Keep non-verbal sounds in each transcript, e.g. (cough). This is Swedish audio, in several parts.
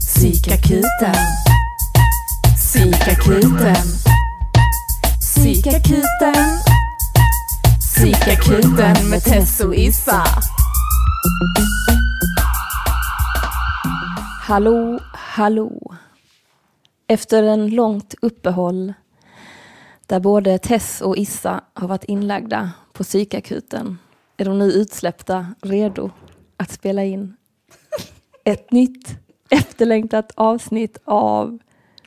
Psykakuten. Psykakuten. Psykakuten. Psykakuten med Tess och Issa. Hallå, hallå. Efter en långt uppehåll där både Tess och Issa har varit inlagda på psykakuten är de nu utsläppta, redo att spela in ett nytt efterlängtat avsnitt av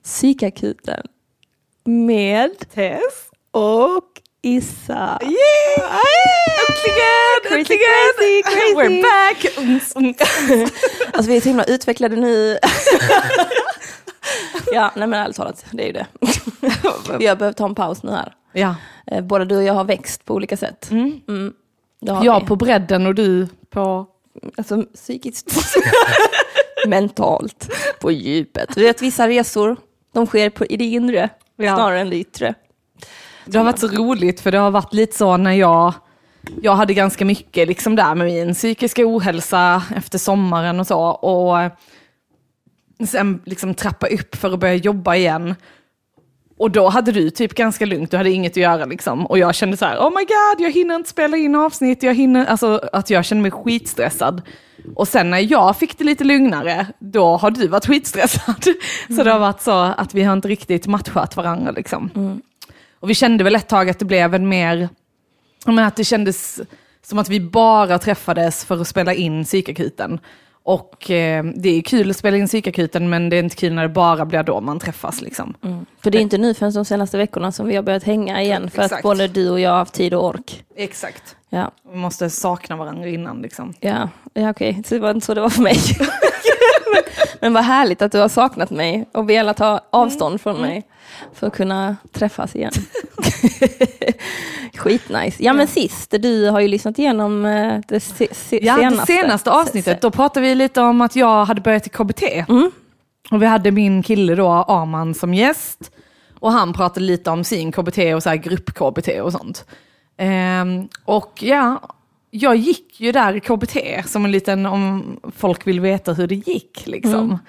Psykakuten med Tess. och Issa. Yeah! Äntligen! Crazy, äntligen! crazy, (laughs) crazy. We're back! Alltså vi är så himla utvecklade nu. (laughs) ja, nej men ärligt talat, det är ju det. vi har behövt ta en paus nu här. Ja. Eh, Både du och jag har växt på olika sätt. Mm. har Jag vi. på bredden och du på... Alltså psykiskt. (laughs) Mentalt. På djupet. Du vet vissa resor, de sker på, i det inre Ja. snarare än det yttre. Det har varit så roligt för det har varit lite så när jag jag hade ganska mycket liksom där med min psykiska ohälsa efter sommaren och så. Och sen liksom trappa upp för att börja jobba igen. Och då hade du typ ganska lugnt, du hade inget att göra liksom. Och jag kände så här, oh my god, jag hinner inte spela in avsnitt, jag hinner, alltså att jag kände mig skitstressad. Och sen när jag fick det lite lugnare, då har du varit skitstressad. (laughs) Så det har varit så att vi har inte riktigt matchat varandra liksom. Och vi kände väl ett tag att det blev en mer, menar att det kändes som att vi bara träffades för att spela in psykakuten. Och eh, det är kul att spela in psykakuten men det är inte kul när det bara blir då man träffas liksom. För det är inte nu förrän de senaste veckorna som vi har börjat hänga igen. För att Exakt. både du och jag har haft tid och ork. Exakt. Ja, Vi måste sakna varandra innan liksom. ja, ja okej. Så det var inte så det var för mig. (laughs) men, vad härligt att du har saknat mig och velat ta avstånd från mig. För att kunna träffas igen. (laughs) Skitnice. Ja men sist, du har ju lyssnat igenom eh, det se, se, Ja, senaste. det senaste avsnittet, då pratade vi lite om att jag hade börjat i KBT. Och vi hade min kille då, Arman, som gäst. Och han pratade lite om sin KBT och så här grupp-KBT och sånt. Ehm, och ja, jag gick ju där i KBT som en liten, om folk vill veta hur det gick liksom.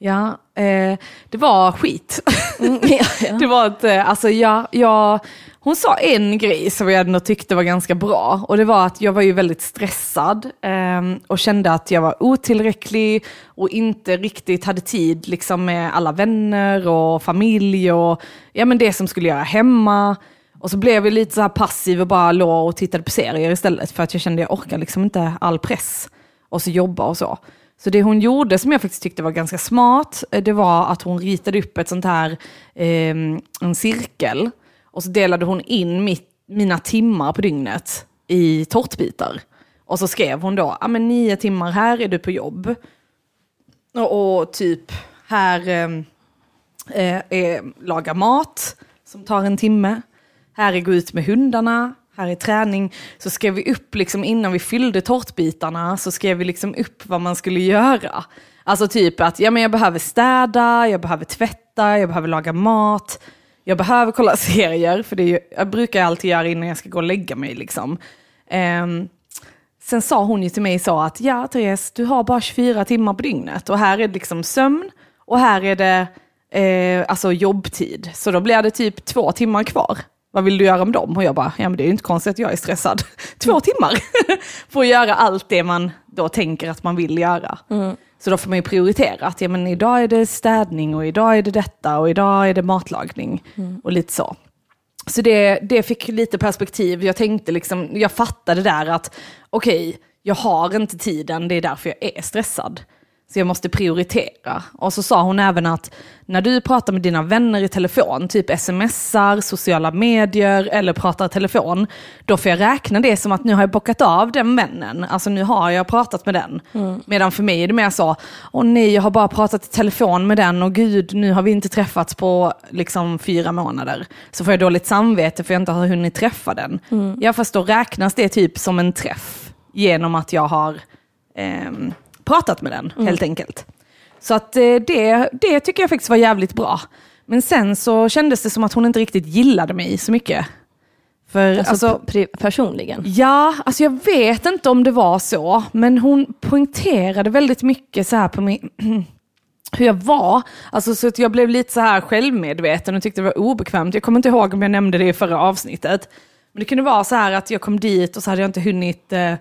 Ja, eh, det var skit. Mm, ja, ja. (laughs) Det var ett, eh, alltså jag, jag, hon sa en grej som jag ändå tyckte var ganska bra och det var att jag var ju väldigt stressad ehm, och kände att jag var otillräcklig och inte riktigt hade tid liksom med alla vänner och familj och ja, men det som skulle göra hemma. Och så blev jag lite så här passiv och bara låg och tittade på serier istället för att jag kände att jag orkar liksom inte all press och så jobba och så. Så det hon gjorde som jag faktiskt tyckte var ganska smart, eh, det var att hon ritade upp ett sånt här, eh, en cirkel. Och så delade hon in mitt, mina timmar på dygnet i tårtbitar. Och så skrev hon då, ja men nio timmar här är du på jobb. Och, och typ här ehm, eh, är laga mat som tar en timme. Här är gå ut med hundarna, här är träning. Så skrev vi upp, liksom, innan vi fyllde tårtbitarna, så skrev vi liksom upp vad man skulle göra. Alltså typ att ja, men jag behöver städa, jag behöver tvätta, jag behöver laga mat, jag behöver kolla (laughs) serier, för det är ju, jag brukar alltid göra innan jag ska gå och lägga mig. Liksom. Um, sen sa hon ju till mig så att ja Therese, du har bara 24 timmar på dygnet och här är det liksom sömn och här är det eh, alltså jobbtid. Så då blir det typ två timmar kvar. Vad vill du göra med dem? Och jag bara, ja men det är ju inte konstigt att jag är stressad. (laughs) Två timmar (laughs) för att göra allt det man då tänker att man vill göra. Så då får man ju prioritera att ja, men idag är det städning och idag är det detta och idag är det matlagning och lite så. Så det, det fick lite perspektiv. Jag tänkte liksom, jag fattade där att okej, jag har inte tiden, det är därför jag är stressad. Så jag måste prioritera. Och så sa hon även att när du pratar med dina vänner i telefon, typ smsar, sociala medier eller pratar i telefon, då får jag räkna det som att nu har jag bockat av den vännen. Alltså nu har jag pratat med den. Medan för mig är det mer så, åh nej, jag har bara pratat i telefon med den och gud, nu har vi inte träffats på liksom fyra månader. Så får jag dåligt samvete för jag inte har hunnit träffa den. Ja, fast då räknas det typ som en träff genom att jag har ehm, pratat med den, helt enkelt. Så att eh, det, det tycker jag faktiskt var jävligt bra. Men sen så kändes det som att hon inte riktigt gillade mig så mycket. För Alltså, alltså, personligen. Ja, alltså jag vet inte om det var så, men hon poängterade väldigt mycket så här på min, (clears throat) hur jag var. Alltså så att jag blev lite så här självmedveten och tyckte det var obekvämt. Jag kommer inte ihåg om jag nämnde det i förra avsnittet. Men det kunde vara så här att jag kom dit och så hade jag inte hunnit, eh,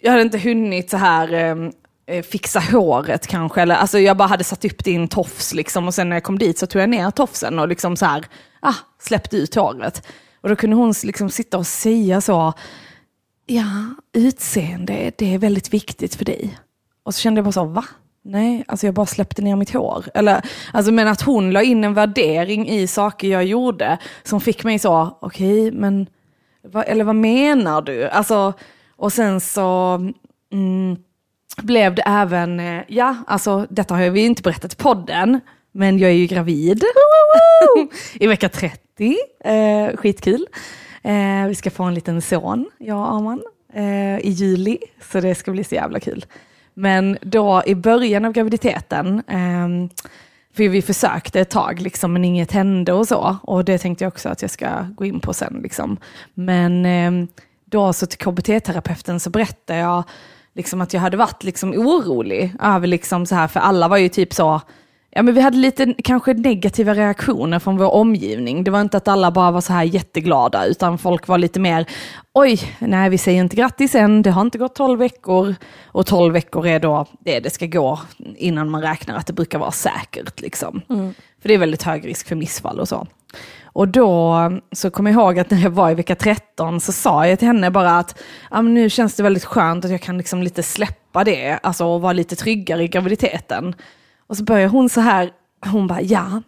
jag hade inte hunnit så här eh, Eh, fixa håret kanske. Eller, alltså jag bara hade satt upp din tofs liksom och sen när jag kom dit så tog jag ner tofsen och liksom så här, ah, släppte ut håret. Och då kunde hon liksom sitta och säga så, ja, utseende, det är väldigt viktigt för dig. Och så kände jag bara så, va? Nej, alltså jag bara släppte ner mitt hår. Eller, alltså, men att hon la in en värdering i saker jag gjorde som fick mig så, okej, men, va, eller vad menar du? Alltså, och sen så mm, blev det även, eh, ja, alltså detta har vi inte berättat i podden, men jag är ju gravid (laughs) i vecka 30. Eh, skitkul. Eh, vi ska få en liten son, jag och Arman, eh, i juli, så det ska bli så jävla kul. Men då i början av graviditeten, ehm, för vi försökte ett tag, liksom, men inget hände och så. Och det tänkte jag också att jag ska gå in på sen. Liksom. Men ehm, då så till KBT-terapeuten så berättade jag liksom, att jag hade varit liksom, orolig över, liksom, så här, för alla var ju typ så, Ja, men vi hade lite kanske negativa reaktioner från vår omgivning. Det var inte att alla bara var så här jätteglada, utan folk var lite mer, oj, nej vi säger inte grattis än, det har inte gått 12 veckor. Och 12 veckor är då det det ska gå innan man räknar att det brukar vara säkert. Liksom. För det är väldigt hög risk för missfall och så. Och då så kommer jag ihåg att när jag var i vecka 13 så sa jag till henne bara att nu känns det väldigt skönt att jag kan liksom lite släppa det, alltså och vara lite tryggare i graviditeten. Och så börjar hon så här, hon bara ja,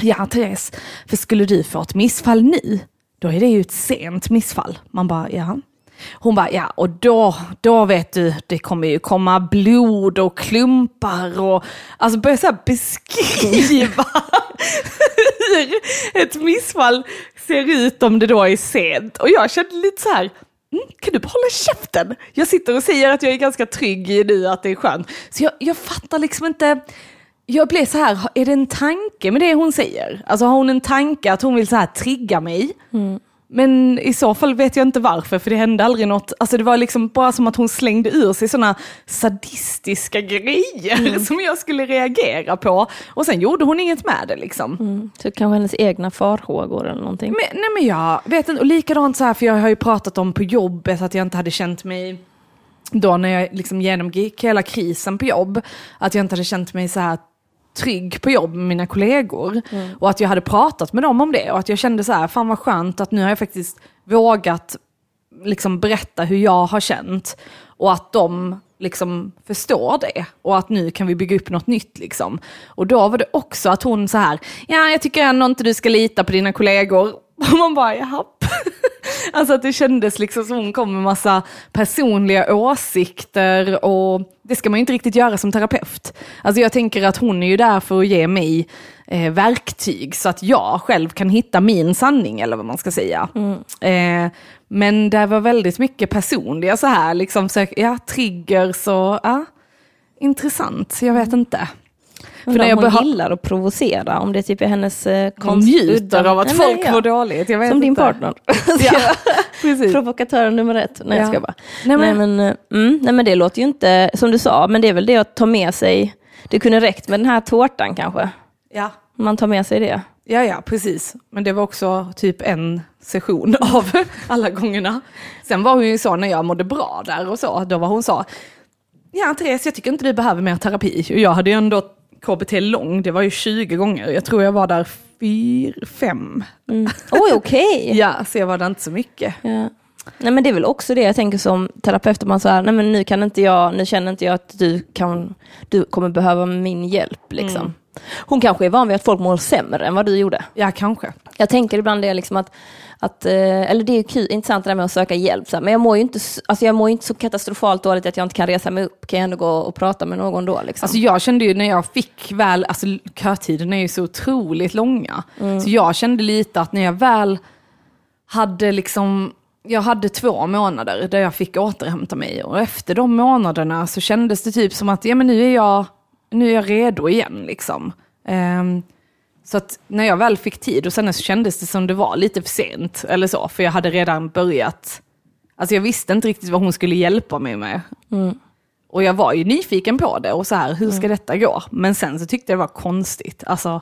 ja Therese, för skulle du få ett missfall nu, då är det ju ett sent missfall. Man bara ja. Hon bara ja, och då, då vet du, det kommer ju komma blod och klumpar och alltså börja så här beskriva (laughs) hur ett missfall ser ut om det då är sent. Och jag kände lite så här, Mm, kan du bara hålla käften? Jag sitter och säger att jag är ganska trygg i nu, att det är skönt. Så jag, jag fattar liksom inte. Jag blev så här, är det en tanke med det hon säger? Alltså har hon en tanke att hon vill så här trigga mig? Mm. Men i så fall vet jag inte varför, för det hände aldrig något. Alltså det var liksom bara som att hon slängde ur sig sådana sadistiska grejer (laughs) som jag skulle reagera på. Och sen gjorde hon inget med det liksom. Mm. Så kanske hennes egna farhågor eller någonting. Men, nej men jag vet inte, och likadant så här, för jag har ju pratat om på jobbet att jag inte hade känt mig, då när jag liksom genomgick hela krisen på jobb, att jag inte hade känt mig så här trygg på jobb med mina kollegor. Och att jag hade pratat med dem om det och att jag kände så här, fan vad skönt att nu har jag faktiskt vågat liksom berätta hur jag har känt och att de liksom förstår det och att nu kan vi bygga upp något nytt liksom. Och då var det också att hon så här, ja jag tycker ändå inte du ska lita på dina kollegor. (laughs) Och man bara, japp. (laughs) Alltså att det kändes liksom som hon kom med massa personliga åsikter och det ska man ju inte riktigt göra som terapeut. Alltså jag tänker att hon är ju där för att ge mig eh, verktyg så att jag själv kan hitta min sanning eller vad man ska säga. Eh, men det var väldigt mycket personliga så här, liksom så, ja, triggers och ja, intressant, jag vet inte. För när jag hon gillar att provocera, om det typ är hennes eh, konst- njuter av att Nej, folk ja. mår dåligt. Som din inte. partner. (laughs) Ja, (laughs) precis. Provokatör nummer ett. Nej, Ja. jag ska bara. Nej, Nej, men- men, eh, mm, nej men det låter ju inte, som du sa, men det är väl det att ta med sig, det kunde räckt med den här tårtan kanske. Ja. Man tar med sig det. Ja, ja, precis. Men det var också typ en session (laughs) av alla gångerna. Sen var hon ju så när jag mådde bra där och så, då var hon så, ja Therese, jag tycker inte du behöver mer terapi. Och jag hade ju ändå KBT lång, det var ju 20 gånger. Jag tror jag var där fyr, fem. Mm. (laughs) Oj, okej. Ja, så jag var där inte så mycket. Ja. Nej men det är väl också det jag tänker som terapeut, man säger, nej men nu kan inte jag, nu känner inte jag att du kan, du kommer behöva min hjälp liksom. Mm. Hon kanske är van vid att folk mår sämre än vad du gjorde. Ja, kanske. Jag tänker ibland det liksom att, att eh, eller det är ju kul, intressant det där med att söka hjälp, så men jag mår ju inte, alltså jag mår inte så katastrofalt dåligt att jag inte kan resa mig upp, kan jag ändå gå och prata med någon då liksom. Alltså jag kände ju när jag fick väl, alltså kötiderna är ju så otroligt långa. Så jag kände lite att när jag väl hade liksom, jag hade två månader där jag fick återhämta mig och efter de månaderna så kändes det typ som att, ja men nu är jag, nu är jag redo igen liksom. Ehm, Så att när jag väl fick tid och sen så kändes det som det var lite för sent eller så, för jag hade redan börjat, alltså jag visste inte riktigt vad hon skulle hjälpa mig med. Och jag var ju nyfiken på det och så här, hur ska detta gå? Men sen så tyckte jag det var konstigt. Alltså,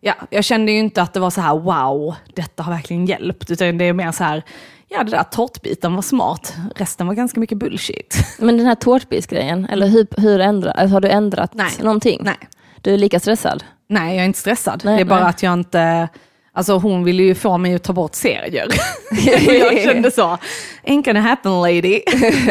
ja, jag kände ju inte att det var så här, wow, detta har verkligen hjälpt, utan det är mer så här, ja det där tårtbiten var smart, resten var ganska mycket bullshit. (laughs) Men den här tårtbitsgrejen, eller hur, hur ändra, alltså, har du ändrat Nej. någonting? Nej. Du är lika stressad? Nej, jag är inte stressad. Nej, det är bara nej. att jag inte... Alltså hon ville ju få mig att ta bort serier. (laughs) (laughs) jag kände så, ain't gonna happen lady. (laughs)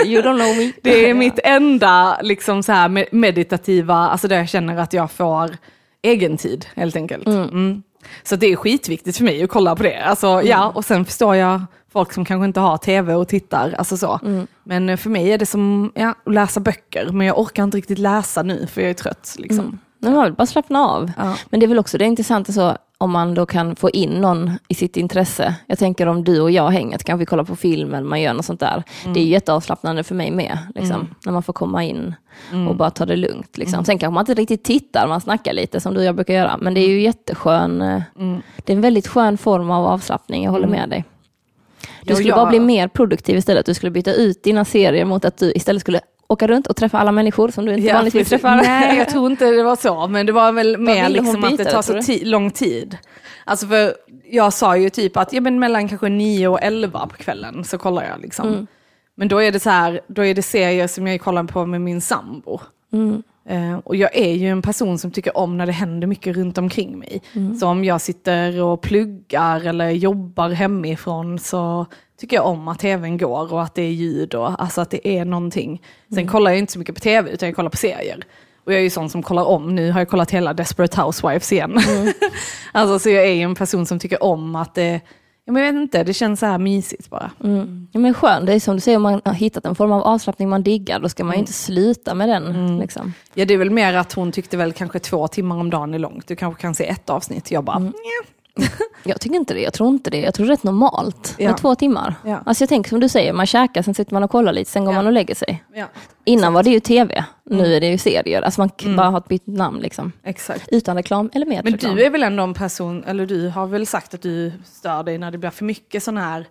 you don't know me. Det är mitt enda liksom så här me- meditativa, alltså där jag känner att jag får egen tid helt enkelt. Mm. Så det är skitviktigt för mig att kolla på det. Alltså, ja, och sen förstår jag folk som kanske inte har tv och tittar. Alltså så. Men eh, för mig är det som ja, att läsa böcker, men jag orkar inte riktigt läsa nu för jag är trött. Liksom. Men man vill bara slappna av. Ja. Men det är väl också det intressanta så om man då kan få in någon i sitt intresse. Jag tänker om du och jag hänger, kanske vi kollar på film eller man gör något sånt där. Det är ju jätteavslappnande för mig med. Liksom, När man får komma in och bara ta det lugnt. Liksom. Sen kanske man inte riktigt tittar, man snackar lite som du och jag brukar göra. Men det är ju jätteskön, eh, det är en väldigt skön form av avslappning, jag håller med dig. Du skulle jag- bara bli mer produktiv istället. Du skulle byta ut dina serier mot att du istället skulle åka runt och träffa alla människor som du inte vanligtvis precis. träffar. Nej, jag (laughs) tror inte det var så, men det var väl mer liksom att det tar så ti- lång tid. Alltså för jag sa ju typ att ja, men mellan kanske 9 och 11 på kvällen så kollar jag liksom. Mm. Men då är det så här, då är det serier som jag kollar på med min sambo. Mm. Eh, och jag är ju en person som tycker om när det händer mycket runt omkring mig. Mm. Så om jag sitter och pluggar eller jobbar hemifrån så tycker jag om att tvn går och att det är ljud och alltså att det är någonting. Sen Mm. kollar jag inte så mycket på tv utan jag kollar på serier. Och jag är ju sån som kollar om, nu har jag kollat hela Desperate Housewives igen. Mm. (laughs) alltså så jag är ju en person som tycker om att det, ja, men jag vet inte, det känns så här mysigt bara. Mm. Ja, men skön, det är som du säger, om man har hittat en form av avslappning man diggar, då ska man ju inte sluta med den. Liksom. Ja det är väl mer att hon tyckte väl kanske två timmar om dagen är långt, du kanske kan se ett avsnitt. Jag bara, Mm. (laughs) Jag tycker inte det, jag tror inte det. Jag tror det är rätt normalt Ja. med två timmar. Ja. Alltså jag tänker som du säger, man käkar, sen sitter man och kollar lite, sen går Ja. man och lägger sig. ja, Innan var det ju tv, nu är det ju serier. Alltså man k- bara har ett bytt namn liksom. exakt. Utan reklam eller med Men reklam. du är väl ändå en person, eller du har väl sagt att du stör dig när det blir för mycket sån här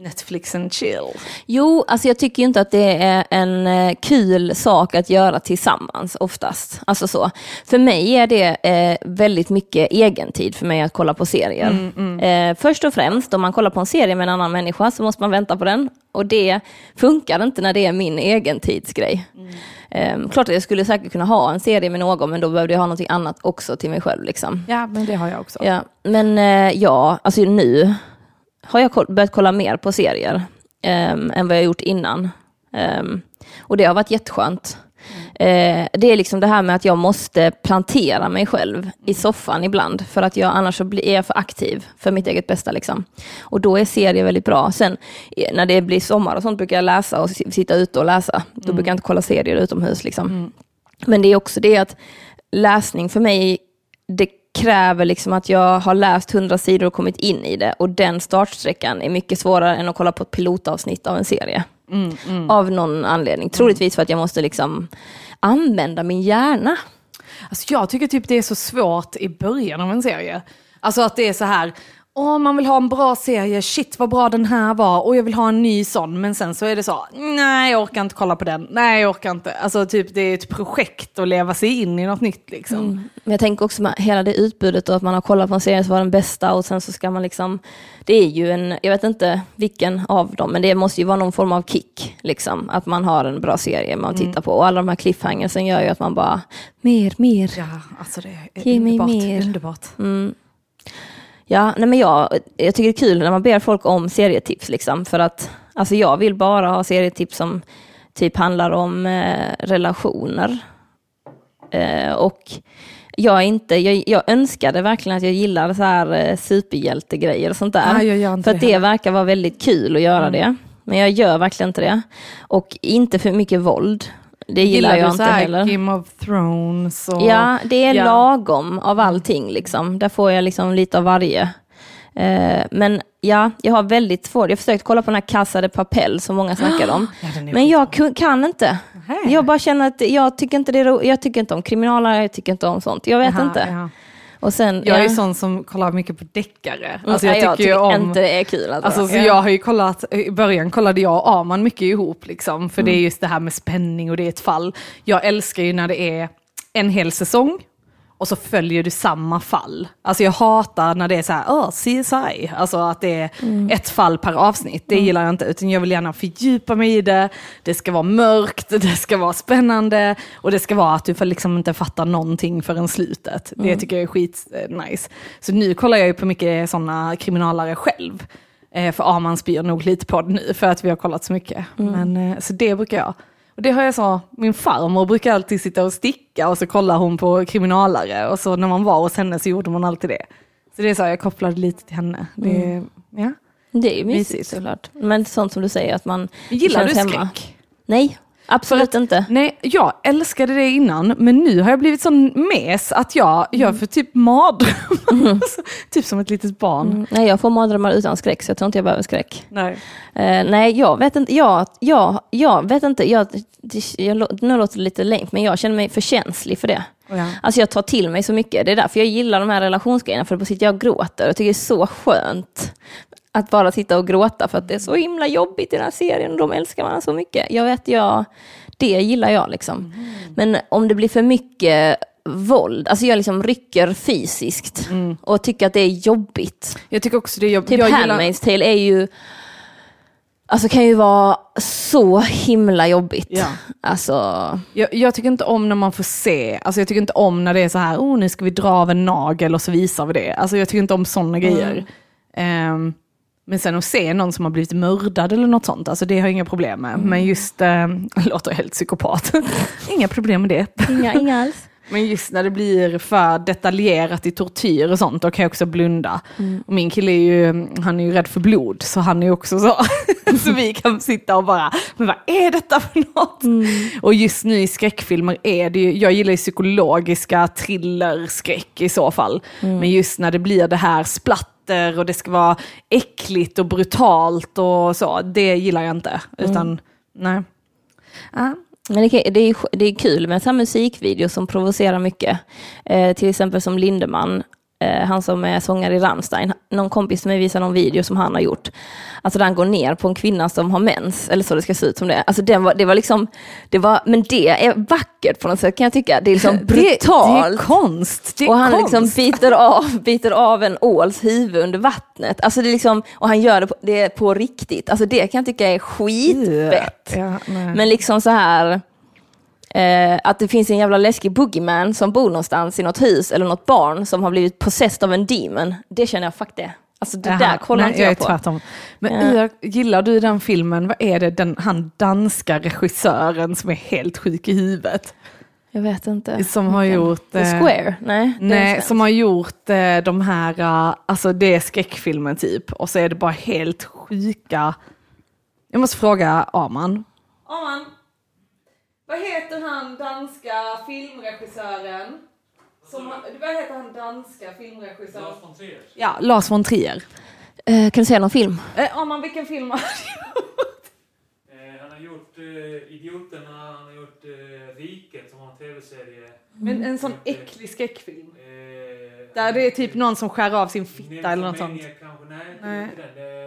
Netflix and chill? Jo, alltså jag tycker inte att det är en eh, kul sak att göra tillsammans oftast. Alltså så. För mig är det eh, väldigt mycket egentid för mig att kolla på serier. Eh, först och främst, om man kollar på en serie med en annan människa så måste man vänta på den. Och det funkar inte när det är min egentidsgrej. Eh, klart att jag skulle säkert kunna ha en serie med någon, men då behövde jag ha något annat också till mig själv. Liksom. Ja, men det har jag också. Ja, men eh, ja, alltså nu har jag börjat kolla mer på serier ehm, än vad jag gjort innan. Ehm, och det har varit jätteskönt. Eh, det är liksom det här med att jag måste plantera mig själv i soffan ibland, för att jag annars är jag för aktiv för mitt eget bästa. Liksom. Och då är serier väldigt bra. Sen när det blir sommar och sånt brukar jag läsa och si- sitta ute och läsa. Då brukar jag inte kolla serier utomhus. Liksom. Men det är också det att läsning för mig, det kräver liksom att jag har läst hundra sidor och kommit in i det. Och den startsträckan är mycket svårare än att kolla på ett pilotavsnitt av en serie. Av någon anledning. Troligtvis för att jag måste liksom använda min hjärna. Alltså jag tycker typ det är så svårt i början av en serie. Alltså att det är så här, åh man vill ha en bra serie, shit vad bra den här var, och jag vill ha en ny sån. Men sen så är det så, nej jag orkar inte kolla på den, nej jag orkar inte. Alltså typ det är ett projekt att leva sig in i något nytt liksom. Men jag tänker också med hela det utbudet och att man har kollat på en serie som var den bästa och sen så ska man liksom, det är ju en, jag vet inte vilken av dem, men det måste ju vara någon form av kick, liksom, att man har en bra serie man tittar på och alla de här cliffhangersen gör ju att man bara, mer, mer. Ja, alltså det är Ge mig underbart. mer. underbart. Ja, nej men jag, jag tycker det är kul när man ber folk om serietips liksom, för att alltså jag vill bara ha serietips som typ handlar om eh, relationer. Eh, och jag, inte, jag, jag önskade verkligen att jag gillade så här eh, superhjältegrejer och sånt där. Nej, för att det verkar vara väldigt kul att göra det. Men jag gör verkligen inte det. Och inte för mycket våld. Det gillar, jag du inte heller. Game of Thrones och... Ja, det är Ja. lagom av allting. Liksom. Där får jag liksom lite av varje. Eh, men ja, jag har väldigt svårt. Jag har försökt kolla på den här Casa de Papel som många snackar om. (gasps) Ja, men jag kan inte. Nähä. Jag bara känner att jag tycker inte det är ro- Jag tycker inte om kriminalare, jag tycker inte om sånt. Jag vet Jaha, inte. ja. Och sen, Jag är ja. ju sån som kollar mycket på deckare. Mm, Alltså jag nej, tycker, jag tycker om... inte det är kul. Alltså. Alltså, så Ja. jag har ju kollat, i början kollade jag och Arman mycket ihop liksom, för det är just det här med spänning och det är ett fall. Jag älskar ju när det är en hel säsong och så följer du samma fall. Alltså jag hatar när det är så här, oh, CSI, alltså att det är ett fall per avsnitt. Det gillar jag inte, utan jag vill gärna fördjupa mig i det. Det ska vara mörkt, (laughs) det ska vara spännande och det ska vara att du får liksom inte fattar någonting förrän slutet. Det tycker jag är skit eh, nice. Så nu kollar jag ju på mycket sådana kriminalare själv. Eh, för Arman spyr nog lite på det nu för att vi har kollat så mycket. Men, eh, så det brukar jag. Och det har jag så, min farmor brukar alltid sitta och sticka och så kollar hon på kriminalare och så när man var hos henne så gjorde man alltid det. Så det är så, jag kopplade lite till henne. Det, ja. Det är ju mysigt, Mysigt. såklart. Men sånt som du säger att man Gillar du känns hemma. skräck? Nej, absolut att- inte. Nej, jag älskade det innan, men nu har jag blivit sån mes att jag gör för typ mardrömmar. (laughs) typ som ett litet barn. Mm, nej, jag får mardrömmar utan skräck, så jag tror inte jag behöver skräck. Nej. Eh, nej, jag vet inte. Jag, jag, jag vet inte. Jag, jag, nu låter det lite lame, men jag känner mig för känslig för det. Ja. Alltså jag tar till mig så mycket. Det är därför jag gillar de här relationsgrejerna, för då sitter jag och gråter. Jag tycker det är så skönt att bara sitta och gråta, för att det är så himla jobbigt i den här serien och de älskar varandra så mycket. Jag vet, jag, det gillar jag liksom. Men om det blir för mycket våld, alltså jag liksom rycker fysiskt och tycker att det är jobbigt. Jag tycker också det är jobbigt. Typ jag gillar- Handmaid's tale är ju, alltså kan ju vara så himla jobbigt. Ja. Alltså, Jag, jag tycker inte om när man får se, alltså jag tycker inte om när det är så här, oh nu ska vi dra av en nagel och så visar vi det. Alltså jag tycker inte om sådana grejer. Ehm, men sen att se någon som har blivit mördad eller något sånt, alltså det har jag inga problem med. Men just, um, (laughs) låter helt psykopat, (laughs) inga problem med det. inga, inga alls. Men just när det blir för detaljerat i tortyr och sånt, då kan jag också blunda. Och min kille är ju, han är ju rädd för blod, så han är ju också så. (laughs) så vi kan sitta och bara, men vad är detta för något? Och just nu i skräckfilmer är det ju, jag gillar ju psykologiska thriller, skräck i så fall. Men just när det blir det här splatter och det ska vara äckligt och brutalt och så, det gillar jag inte. Utan, nej. Ja. Men det, kan- det, är, det är kul med så här musikvideo som provocerar mycket. Eh, till exempel som Lindemann, eh, han som är sångare i Rammstein. Någon kompis till mig visade någon video som han har gjort. Alltså där han går ner på en kvinna som har mens, eller så det ska se ut som det. Alltså den var, det var liksom, det var, men det är vackert på något sätt kan jag tycka. Det är liksom brutalt. (laughs) Det, det är konst. Det är och han konst. liksom biter av, (laughs) biter av en åls huvud under vattnet. Alltså det är liksom, och han gör det på, det på riktigt. Alltså det kan jag tycka är skitfett. Ja. Men liksom så här, eh, att det finns en jävla läskig boogeyman som bor någonstans i något hus eller något barn som har blivit possessed av en demon. Det känner jag, fuck det. Alltså det Jaha, där kollar nej, inte jag, är på. Tvärtom. Men Ja. Ida, gillar du den filmen? Vad är det, den, han danska regissören som är helt sjuk i huvudet? Jag vet inte. Som har Vilken? gjort... The eh, Square? Nej. Nej, som har gjort eh, de här, eh, alltså det är skräckfilmen typ, och så är det bara helt sjuka... Jag måste fråga Arman. Arman, vad heter han danska filmregissören? Som, vad heter han danska filmregissören? Lars von Trier. Ja, Lars von Trier. Eh, kan du säga någon film? Eh, Arman, vilken film har han gjort? Eh, han har gjort eh, Idioterna, han har gjort eh, Riket som var en tv-serie. Men en sån äcklig skräckfilm. Där det är typ någon som skär av sin fitta eller något sånt. Nej, Nej.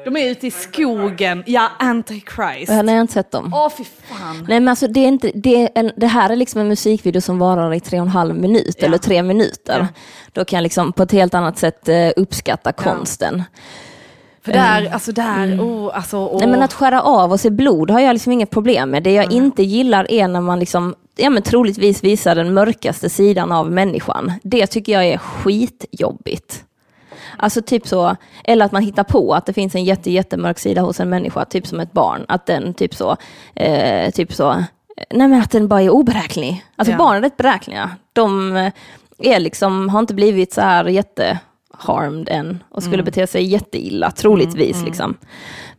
De är ute i skogen. Ja, Antichrist. Jag har inte sett dem. Åh, fy fan. Nej men alltså det, är inte, det, är en, det här är liksom en musikvideo som varar i tre och en halv minut Ja. eller tre minuter. Ja. Då kan jag liksom på ett helt annat sätt eh, uppskatta konsten. För där, alltså där, oh, alltså, åh. Nej men att skära av och se blod har jag liksom inget problem med. Det jag inte gillar är när man liksom, ja men troligtvis visar den mörkaste sidan av människan. Det tycker jag är skitjobbigt. Alltså typ så, eller att man hittar på att det finns en jätte, jättemörk sida hos en människa, typ som ett barn. Att den typ så, eh, typ så, nej men att den bara är oberäknelig. Alltså Ja. barn är rätt beräkneliga. De är liksom, har inte blivit så här jätte harmed än och skulle bete sig jätteilla, troligtvis liksom.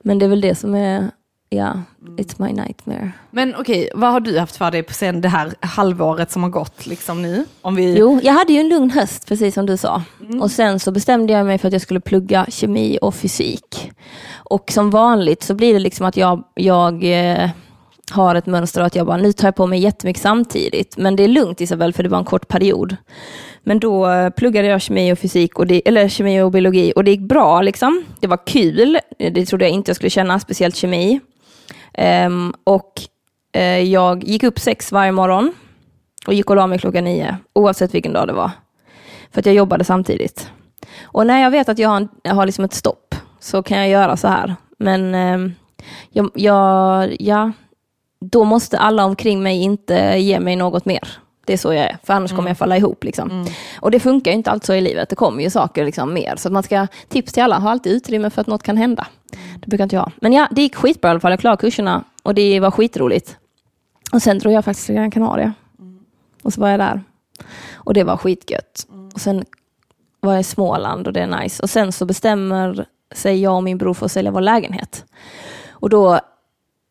Men det är väl det som är, ja, it's my nightmare. Men okej, vad har du haft för dig på sen det här halvåret som har gått liksom nu? Om vi... Jo, jag hade ju en lugn höst, precis som du sa. Och sen så bestämde jag mig för att jag skulle plugga kemi och fysik. Och som vanligt så blir det liksom att jag, jag, eh, har ett mönster att jag bara, nu tar jag på mig jättemycket samtidigt. Men det är lugnt Isabel, för det var en kort period. Men då eh, pluggade jag kemi och fysik, och det, eller kemi och biologi, och det gick bra. Liksom. Det var kul, det trodde jag inte jag skulle känna, speciellt kemi. Um, och uh, jag gick upp sex varje morgon och gick och la mig klockan nio, oavsett vilken dag det var. För att jag jobbade samtidigt. Och när jag vet att jag har, en, jag har liksom ett stopp, så kan jag göra så här. Men um, jag, jag, ja, då måste alla omkring mig inte ge mig något mer. Det är så jag är, för annars kommer jag falla ihop. Liksom. Och det funkar ju inte alltid så i livet, det kommer ju saker liksom mer. Så man ska, tips till alla, ha alltid utrymme för att något kan hända. Det brukar inte jag ha. Men ja, det gick skitbra i alla fall, jag klarade kurserna och det var skitroligt. Och sen drog jag faktiskt till Gran Canaria. Och så var jag där. Och det var skitgött. Och sen var jag i Småland och det är nice. Och sen så bestämmer sig jag och min bror för att sälja vår lägenhet. Och då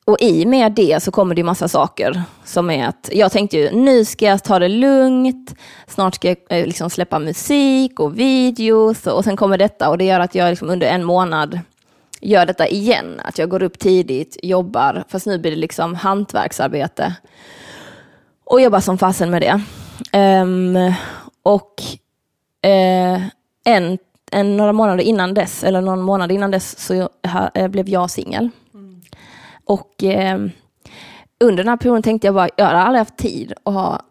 och i med det så kommer det ju massa saker som är att jag tänkte ju nu ska jag ta det lugnt, snart ska jag eh, liksom släppa musik och videos och, och sen kommer detta och det gör att jag liksom under en månad gör detta igen, att jag går upp tidigt, jobbar, fast nu blir det liksom hantverksarbete och jobbar som fasen med det. Um, och uh, en, en, några månader innan dess, eller någon månad innan dess, så ha- eh, blev jag singel. Och eh, under den här perioden tänkte jag bara, jag har aldrig haft tid att ha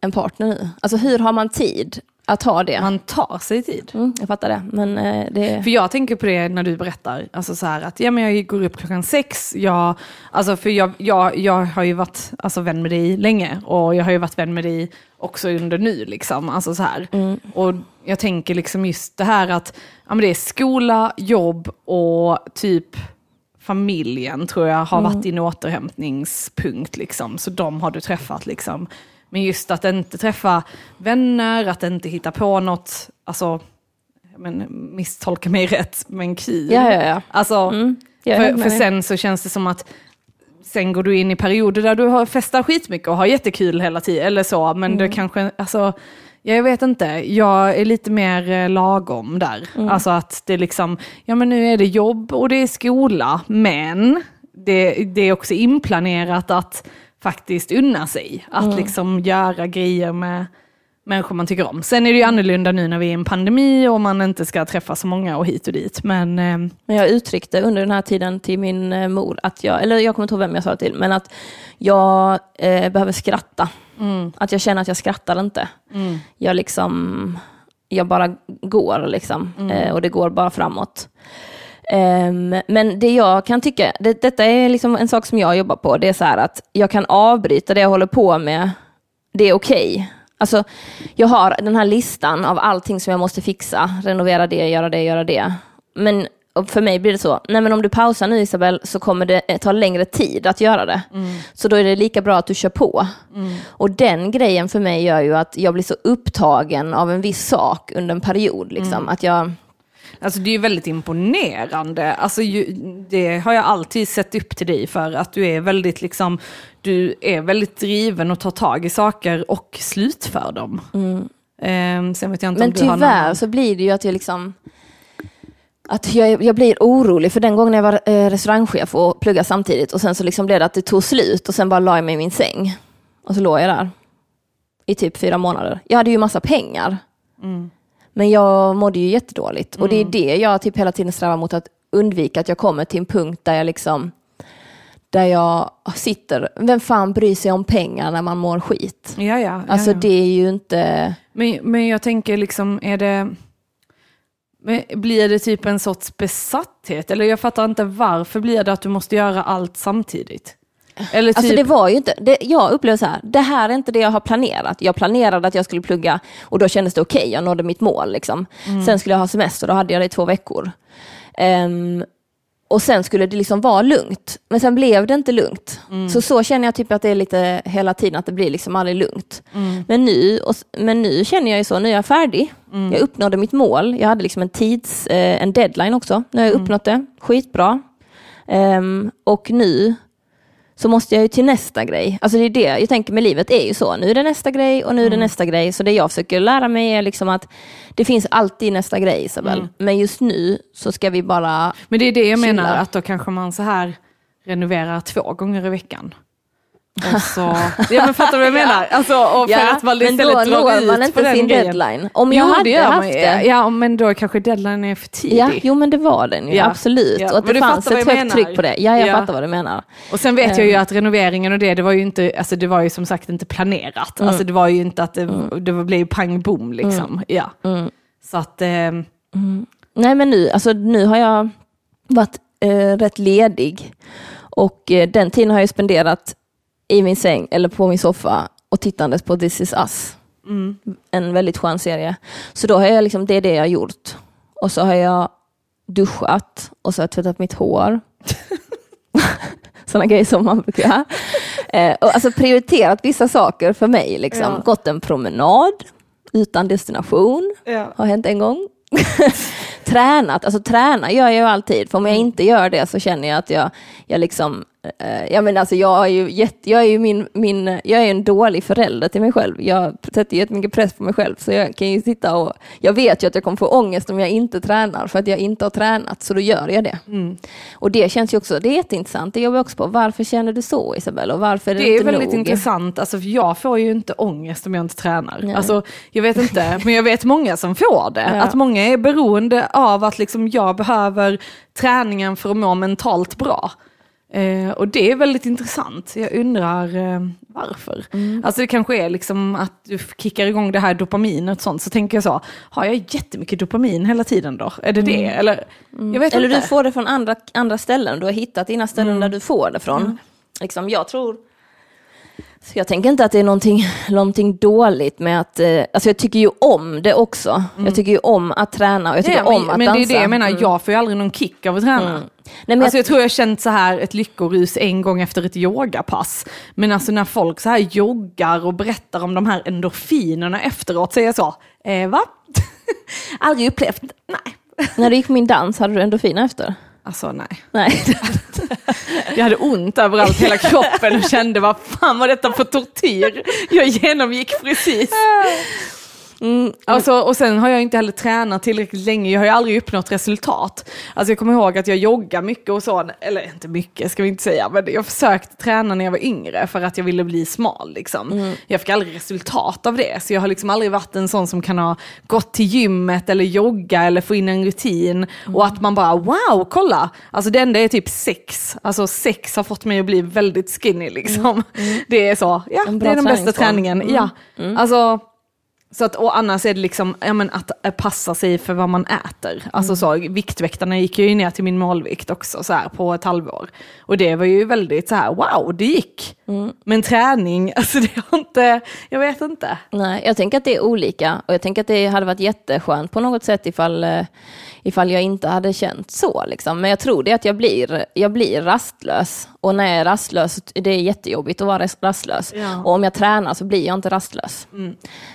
en partner nu. Alltså hur har man tid att ha det? Man tar sig tid. Mm, jag fattar det, men eh, det... För jag tänker på det när du berättar, alltså så här att ja, men jag går upp klockan sex, jag, alltså för jag, jag, jag har ju varit alltså, vän med dig länge och jag har ju varit vän med dig också under nu. Liksom, alltså så här. Och jag tänker liksom just det här att ja, men det är skola, jobb och typ familjen tror jag har varit din återhämtningspunkt. Liksom. Så de har du träffat. Liksom. Men just att inte träffa vänner, att inte hitta på något, alltså, men, misstolka mig rätt, men kul. Ja, ja, ja. Alltså, Mm, för, för sen så känns det som att sen går du in i perioder där du har festar skitmycket och har jättekul hela tiden, eller så, men det kanske, alltså, jag vet inte, jag är lite mer eh, lagom där. Alltså att det är liksom, ja men nu är det jobb och det är skola, men det, det är också inplanerat att faktiskt unna sig, att liksom göra grejer med människor man tycker om. Sen är det ju annorlunda nu när vi är i en pandemi och man inte ska träffa så många och hit och dit, men eh, Men jag uttryckte under den här tiden till min eh, mor att jag, eller jag kommer inte ihåg vem jag sa det till, men att jag eh, behöver skratta. Att jag känner att jag skrattar inte. Jag liksom, jag bara går liksom. Eh, och det går bara framåt. Ehm, men det jag kan tycka, det, detta är liksom en sak som jag jobbar på, det är så här att jag kan avbryta det jag håller på med, det är okej. Alltså, jag har den här listan av allting som jag måste fixa, renovera det, göra det, göra det. Men för mig blir det så, nej men om du pausar nu Isabel så kommer det eh, ta längre tid att göra det. Så då är det lika bra att du kör på. Och den grejen för mig gör ju att jag blir så upptagen av en viss sak under en period. Liksom. Att jag, Alltså det är ju väldigt imponerande. Alltså ju, det har jag alltid sett upp till dig för, att du är väldigt liksom, du är väldigt driven och tar tag i saker och slutför dem. Ehm, sen vet jag inte Men om du har någon... tyvärr så blir det ju att jag liksom att jag, jag blir orolig, för den gången jag var eh, restaurangchef och pluggade samtidigt och sen så liksom blev det att det tog slut och sen bara la jag mig i min säng. Och så låg jag där i typ fyra månader. Jag hade ju massa pengar. Men jag mådde ju jättedåligt. Och det är det jag typ hela tiden strävar mot att undvika, att jag kommer till en punkt där jag liksom där jag sitter, vem fan bryr sig om pengar när man mår skit? Ja, ja, ja, Alltså det är ju inte... Men, men jag tänker liksom, är det... Blir det typ en sorts besatthet? Eller jag fattar inte varför blir det att du måste göra allt samtidigt? Eller typ, Alltså det var ju inte, det, jag upplevde så här, det här är inte det jag har planerat. Jag planerade att jag skulle plugga och då kändes det okej, jag nådde mitt mål. Liksom. Sen skulle jag ha semester, då hade jag det i två veckor. Ehm, och sen skulle det liksom vara lugnt, men sen blev det inte lugnt. Så så känner jag typ att det är lite hela tiden, att det blir liksom aldrig lugnt. Men, nu, och, men nu känner jag ju så, nu är jag färdig. Jag uppnådde mitt mål, jag hade liksom en tids, eh, en deadline också. Nu har jag uppnått det, skitbra. Ehm, och nu så måste jag ju till nästa grej. Alltså det är det jag tänker med livet är ju så. Nu är det nästa grej och nu är det nästa grej. Så det jag försöker lära mig är liksom att det finns alltid nästa grej Isabel. Men just nu så ska vi bara... Men det är det jag Chilla. menar, att då kanske man så här renoverar två gånger i veckan. Och så, ja men fattar du vad jag (laughs) menar? Alltså, och för att man men då istället når man inte sin grejen. deadline. Om jag jo, det hade man haft ju. det. Ja, men då kanske deadline är för tidig. Ja, jo men det var den ju, Ja. absolut. Ja, Och att men det du fanns fattar ett högt menar. tryck på det. Ja, jag Ja. fattar vad du menar. Och sen vet jag ju Ehm. att renoveringen och det, det var ju inte, alltså det var ju som sagt inte planerat. Mm. Alltså det var ju inte att det, det blev ju pang bom liksom. Ja. Mm. Så att, ehm, Nej men nu, alltså nu har jag varit eh, rätt ledig och eh, den tiden har jag spenderat i min säng eller på min soffa och tittandes på This is us. mm. En väldigt skön serie. Så då har jag liksom, det är det jag har gjort. Och så har jag duschat och så har jag tvättat mitt hår. (laughs) Sådana grejer som man brukar göra. Eh, och alltså prioriterat vissa saker för mig. Liksom. Ja. Gått en promenad utan destination. ja. Har hänt en gång. (laughs) Tränat, alltså träna gör jag ju alltid. För om jag inte gör det så känner jag att jag, jag liksom, eh, jag menar alltså jag är ju, jätte, jag är ju min, min, jag är en dålig förälder till mig själv. Jag sätter jättemycket press på mig själv. Så jag kan ju sitta och, jag vet ju att jag kommer få ångest om jag inte tränar för att jag inte har tränat. Så då gör jag det. Mm. Och det känns ju också, det är jätteintressant. Det jobbar jag också på. Varför känner du så Isabella? Och varför är det, Det är inte väldigt nog? intressant, alltså, för jag får ju inte ångest om jag inte tränar. Nej. Alltså, jag vet inte, (laughs) men jag vet många som får det. Ja. Att många är beroende av att liksom, jag behöver träningen för att må mentalt bra. Eh, och det är väldigt intressant. Jag undrar eh, varför. Mm. Alltså det kanske är liksom att du kickar igång det här dopaminet och sånt. Så tänker jag så, har jag jättemycket dopamin hela tiden då? Är det det? Eller, jag vet Eller inte. du får det från andra, andra ställen. Du har hittat dina ställen där du får det från. Liksom, jag tror... Så jag tänker inte att det är någonting, (laughs) någonting dåligt med att... Eh, alltså jag tycker ju om det också. Jag tycker ju om att träna och jag tycker Ja, om men, att men dansa. det är det jag menar, Mm. jag får ju aldrig någon kick av att träna. Nej, men Alltså jag, jag tror jag har känt så här ett lyckorus en gång efter ett yogapass. Men alltså när folk så här joggar och berättar om de här endorfinerna efteråt så är jag så, eh, va? (laughs) Aldrig upplevt, nej. när du gick på min dans, hade du endorfiner efter? Alltså nej. Nej. (laughs) Jag hade ont överallt hela kroppen och kände vad fan var detta för tortyr jag genomgick precis. (laughs) Mm, Alltså, och sen har jag inte heller tränat tillräckligt länge, jag har ju aldrig uppnått resultat. Alltså jag kommer ihåg att jag joggar mycket och så, eller inte mycket ska vi inte säga, men jag försökte träna när jag var yngre för att jag ville bli smal. Liksom. Jag fick aldrig resultat av det, så jag har liksom aldrig varit en sån som kan ha gått till gymmet eller jogga eller få in en rutin och att man bara wow, kolla! Alltså det enda är typ sex, alltså sex har fått mig att bli väldigt skinny liksom. (laughs) Det är så, ja det är den bästa träningsform. träningen. Mm. Ja. Alltså, så att, och annars är det liksom ja, men att eh, passa sig för vad man äter. Alltså så, viktväktarna gick ju ner till min målvikt också så här, på ett halvår. Och det var ju väldigt så här, wow, det gick. Men träning, (laughs) alltså det har inte, jag vet inte. Nej, jag tänker att det är olika och jag tänker att det hade varit jätteskönt på något sätt ifall, eh, ifall jag inte hade känt så. Liksom. Men jag tror det att jag blir, jag blir rastlös och när jag är rastlös, det är jättejobbigt att vara ras- rastlös. Ja. Och om jag tränar så blir jag inte rastlös.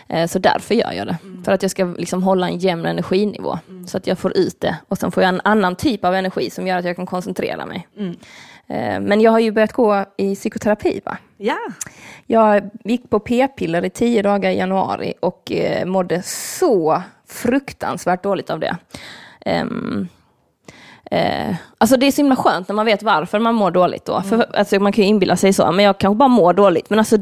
Eh, Så därför gör jag det. För att jag ska liksom hålla en jämn energinivå. Så att jag får ut det. Och sen får jag en annan typ av energi som gör att jag kan koncentrera mig. Eh, Men jag har ju börjat gå i psykoterapi. Va? Ja. Jag gick på p-piller i tio dagar i januari och eh, mådde så fruktansvärt dåligt av det. Ehm, eh, alltså det är så himla skönt när man vet varför man mår dåligt då. För, alltså man kan ju inbilla sig så, men jag kanske bara mår dåligt. Men alltså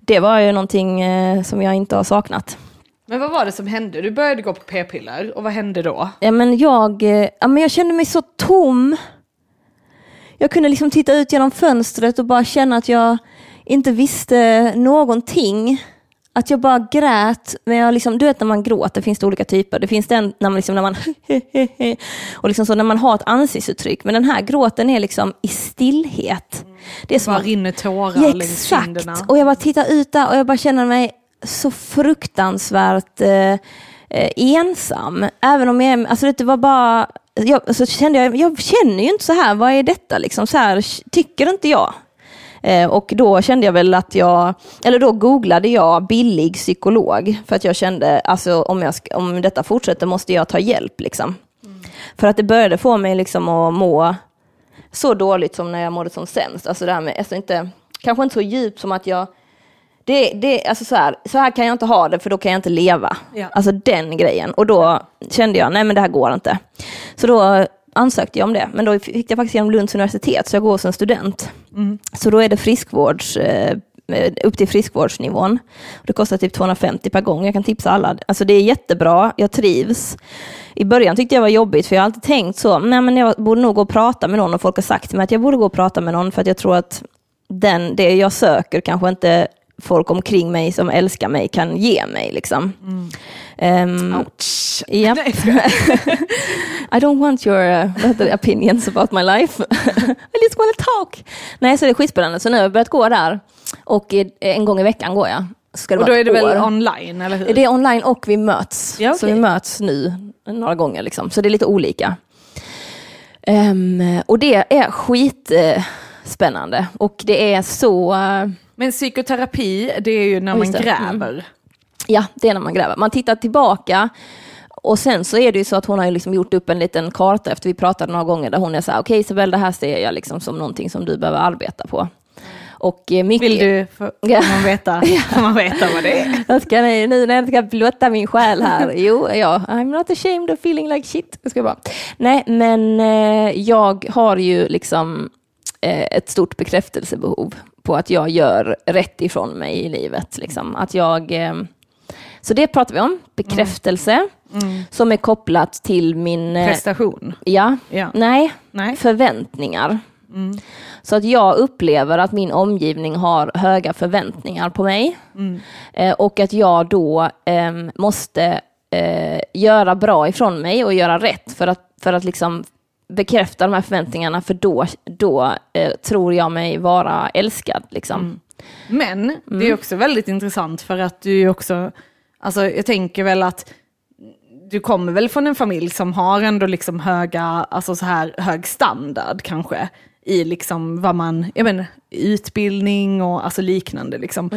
det var ju någonting eh, som jag inte har saknat. Men vad var det som hände? Du började gå på p-piller och vad hände då? Ja, men jag, eh, ja, men jag kände mig så tom. Jag kunde liksom titta ut genom fönstret och bara känna att jag inte visste någonting. Att jag bara grät. Men jag liksom, du vet när man gråter finns det olika typer. Det finns den när man, liksom, när man (laughs) och liksom så när man har ett ansiktsuttryck. Men den här gråten är liksom i stillhet. Det är som Bara rinner tårar Ja, längs exakt. kinderna. Och jag bara tittar ut där och jag bara känner mig så fruktansvärt eh, eh, ensam. Även om jag, alltså det var bara, jag, så kände jag, jag känner ju inte så här, vad är detta liksom? Så här tycker inte jag. Eh, och då kände jag väl att jag, eller då googlade jag billig psykolog. För att jag kände, alltså om, jag, om detta fortsätter måste jag ta hjälp liksom. För att det började få mig liksom att må så dåligt som när jag mådde som sämst. Alltså det här med, alltså inte, kanske inte så djupt som att jag det, det, alltså så, här, så här kan jag inte ha det för då kan jag inte leva. Ja. Alltså den grejen. Och då kände jag, nej men det här går inte. Så då ansökte jag om det, men då fick jag faktiskt genom Lunds universitet, så jag går som student. Mm. Så då är det friskvårds, eh, upp till friskvårdsnivån. Det kostar typ 250 per gång, jag kan tipsa alla. Alltså det är jättebra, jag trivs. I början tyckte jag var jobbigt, för jag har alltid tänkt så, nej men jag borde nog gå och prata med någon, och folk har sagt till mig att jag borde gå och prata med någon, för att jag tror att den, det jag söker kanske inte folk omkring mig som älskar mig kan ge mig. Liksom. Ehm, Ouch. Japp. (laughs) (laughs) I don't want your uh, opinions about my life. (laughs) I just want to talk. Nej, så det är skitspännande. Så nu har jag börjat gå där. Och eh, en gång i veckan går jag. Ska det Och då är det väl år. online, eller hur? Det är online och vi möts. Ja, Så okej. vi möts nu några gånger. Liksom. Så det är lite olika. Ehm, och det är skitspännande. och det är så... eh, Men psykoterapi, det är ju när man det. gräver. Ja, det är när man gräver. Man tittar tillbaka och sen så är det ju så att hon har liksom gjort upp en liten karta efter vi pratade några gånger där hon är så här, okej Isabel, det här ser jag liksom som någonting som du behöver arbeta på. Och eh, mycket... Vill du, (laughs) Ja. får man veta, (laughs) får man veta vad det är? (laughs) Jag ska, nu när jag ska blotta min själ här. Jo, ja, I'm not ashamed of feeling like shit. Jag ska bara. Nej, men eh, jag har ju liksom ett stort bekräftelsebehov på att jag gör rätt ifrån mig i livet. Liksom. Att jag, eh, så det pratar vi om, bekräftelse, som är kopplat till min... eh, Prestation. ja, Ja. nej, Nej. förväntningar. Mm. Så att jag upplever att min omgivning har höga förväntningar på mig. Mm. Eh, och att jag då ehm, måste eh, göra bra ifrån mig och göra rätt för att, för att liksom bekräfta de här förväntningarna, för då, då eh, tror jag mig vara älskad. Liksom. Mm. Men det Mm. är också väldigt intressant för att du också, alltså jag tänker väl att du kommer väl från en familj som har ändå liksom höga, alltså så här hög standard kanske i liksom vad man, jag menar utbildning och alltså liknande liksom.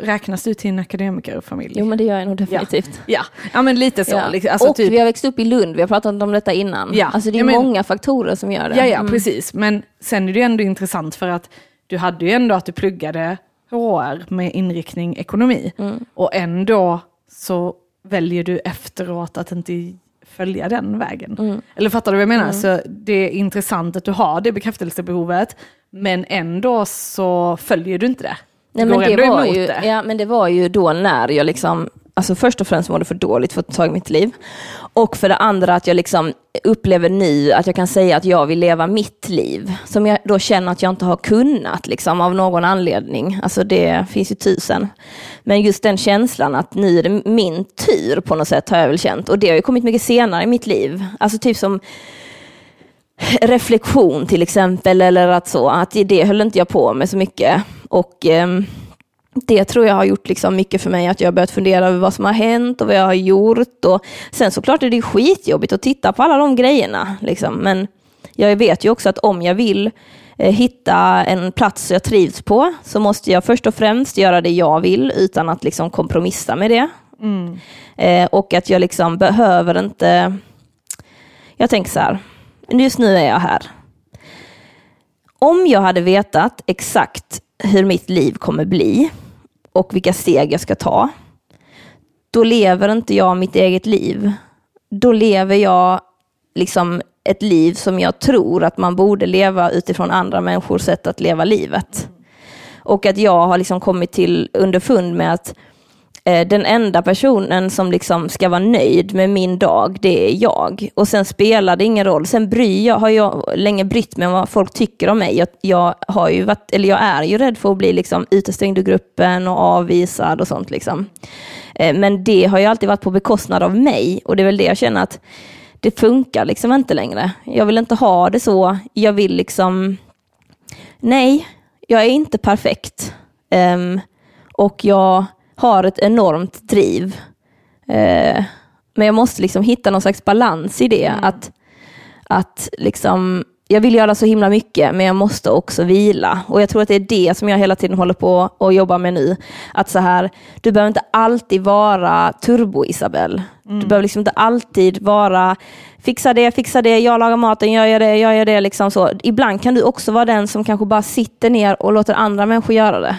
Räknas du till en akademikerfamilj? Mm. Jo men det gör jag nog definitivt. (laughs) Ja, ja men lite så. Ja. liksom, Alltså och typ, vi har växt upp i Lund, vi har pratat om detta innan. Ja. Alltså det är Ja, men- många faktorer som gör det. Ja, ja, Mm. precis. Men sen är det ändå intressant för att du hade ju ändå att du pluggade HR med inriktning ekonomi. Mm. Och ändå så väljer du efteråt att inte följa den vägen. Mm. Eller fattar du vad jag menar? Så det är intressant att du har det bekräftelsebehovet, men ändå så följer du inte det. Nej, men det var ju, det. Ja, men det var ju då när jag liksom, alltså först och främst mådde för dåligt för ett tag i mitt liv. Och för det andra att jag liksom upplever nu att jag kan säga att jag vill leva mitt liv. Som jag då känner att jag inte har kunnat liksom, av någon anledning. Alltså det finns ju tusen. Men just den känslan att nu är det min tur på något sätt har jag väl känt. Och det har ju kommit mycket senare i mitt liv. Alltså typ som reflektion till exempel, eller att så, att det höll inte jag på med så mycket. Och ehm, det tror jag har gjort liksom mycket för mig, att jag har börjat fundera över vad som har hänt och vad jag har gjort. Och sen såklart är det skitjobbigt att titta på alla de grejerna. Liksom. Men jag vet ju också att om jag vill eh, hitta en plats jag trivs på, så måste jag först och främst göra det jag vill, utan att liksom kompromissa med det. Mm. Eh, och att jag liksom behöver inte... Jag tänker så här, just nu är jag här. Om jag hade vetat exakt hur mitt liv kommer bli och vilka steg jag ska ta, då lever inte jag mitt eget liv. Då lever jag liksom ett liv som jag tror att man borde leva utifrån andra människors sätt att leva livet. Och att jag har liksom kommit till underfund med att Eh, den enda personen som liksom ska vara nöjd med min dag, det är jag. Och sen spelar det ingen roll. Sen bryr jag, har jag länge brytt mig om vad folk tycker om mig. Jag, jag, har ju varit, eller jag är ju rädd för att bli liksom utestängd ur gruppen och avvisad och sånt. Liksom. Eh, men det har ju alltid varit på bekostnad av mig och det är väl det jag känner att det funkar liksom inte längre. Jag vill inte ha det så. Jag vill liksom... Nej, jag är inte perfekt. Um, och jag har ett enormt driv. Eh, men jag måste liksom hitta någon slags balans i det. Att, att liksom, jag vill göra så himla mycket, men jag måste också vila. Och jag tror att det är det som jag hela tiden håller på och jobbar med nu. Att så här, du behöver inte alltid vara turbo-Isabel. Du behöver liksom inte alltid vara fixa det, fixa det, jag lagar maten, jag gör det, jag gör det. Liksom så. Ibland kan du också vara den som kanske bara sitter ner och låter andra människor göra det.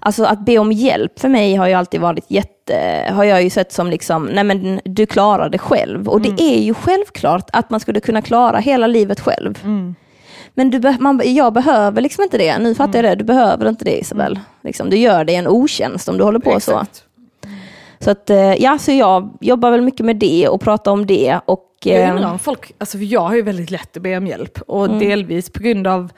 Alltså att be om hjälp för mig har ju alltid varit jätte, har jag ju sett som liksom, nej men du klarar det själv. Och det är ju självklart att man skulle kunna klara hela livet själv. Men du man, jag behöver liksom inte det. Nu fattar jag det, du behöver inte det Isabel. Liksom, du gör dig en otjänst om du håller på. Exakt. Så att, eh, ja, så jag jobbar väl mycket med det och pratar om det. Och, Jag eh, undrar om folk, alltså jag har ju väldigt lätt att be om hjälp och Mm. delvis på grund av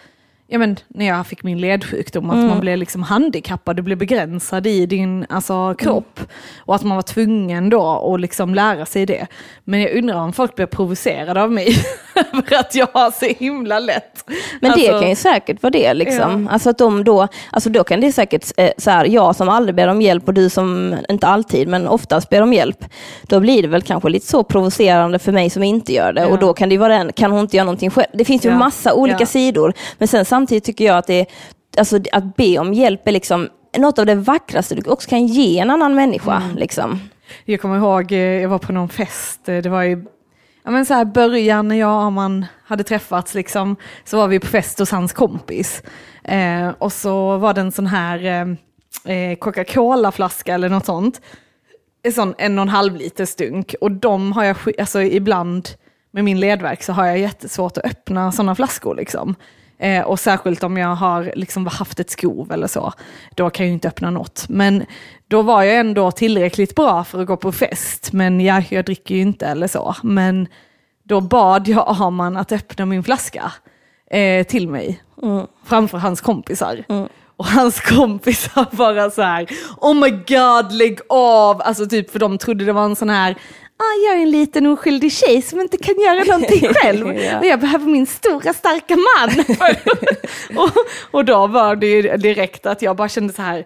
Ja, men när jag fick min ledsjukdom, att Mm. man blev liksom handikappad, du blev begränsad i din alltså, kropp. Mm. Och att man var tvungen då att liksom lära sig det. Men jag undrar om folk blir provocerade av mig (laughs) (laughs) för att jag har så himla lätt. Men det Alltså, kan ju säkert vara det. Liksom. Alltså att de då, alltså då kan det säkert, eh, så här, jag som aldrig ber om hjälp och du som, inte alltid, men oftast ber om hjälp. Då blir det väl kanske lite så provocerande för mig som inte gör det. Ja. Och då kan det ju vara den, kan hon inte göra någonting själv? Det finns ju Ja. massa olika Ja. sidor. Men sen samtidigt tycker jag att det alltså att be om hjälp är liksom något av det vackraste du också kan ge en annan människa. Mm. Liksom. Jag kommer ihåg, eh, jag var på någon fest, eh, det var i ja, men så här början när jag och man hade träffats, liksom, så var vi på fest hos hans kompis. Eh, och så var det en sån här eh, eh Coca-Cola-flaska eller något sånt. En sån en och en halv liter stunk. Och de har jag, alltså ibland med min ledverk så har jag jättesvårt att öppna sådana flaskor. Liksom. Eh, och särskilt om jag har liksom haft ett skov eller så, då kan jag ju inte öppna något. Men då var jag ändå tillräckligt bra för att gå på fest, men ja, jag dricker ju inte eller så. Men då bad jag Arman att öppna min flaska eh, till mig, framför hans kompisar. Och hans kompisar (laughs) bara så här, oh my god lägg av, alltså typ för de trodde det var en sån här, ah, jag är en liten oskyldig tjej som inte kan göra (laughs) någonting själv. Ja. Och jag behöver min stora starka man. (laughs) och, och då var det ju direkt att jag bara kände så här,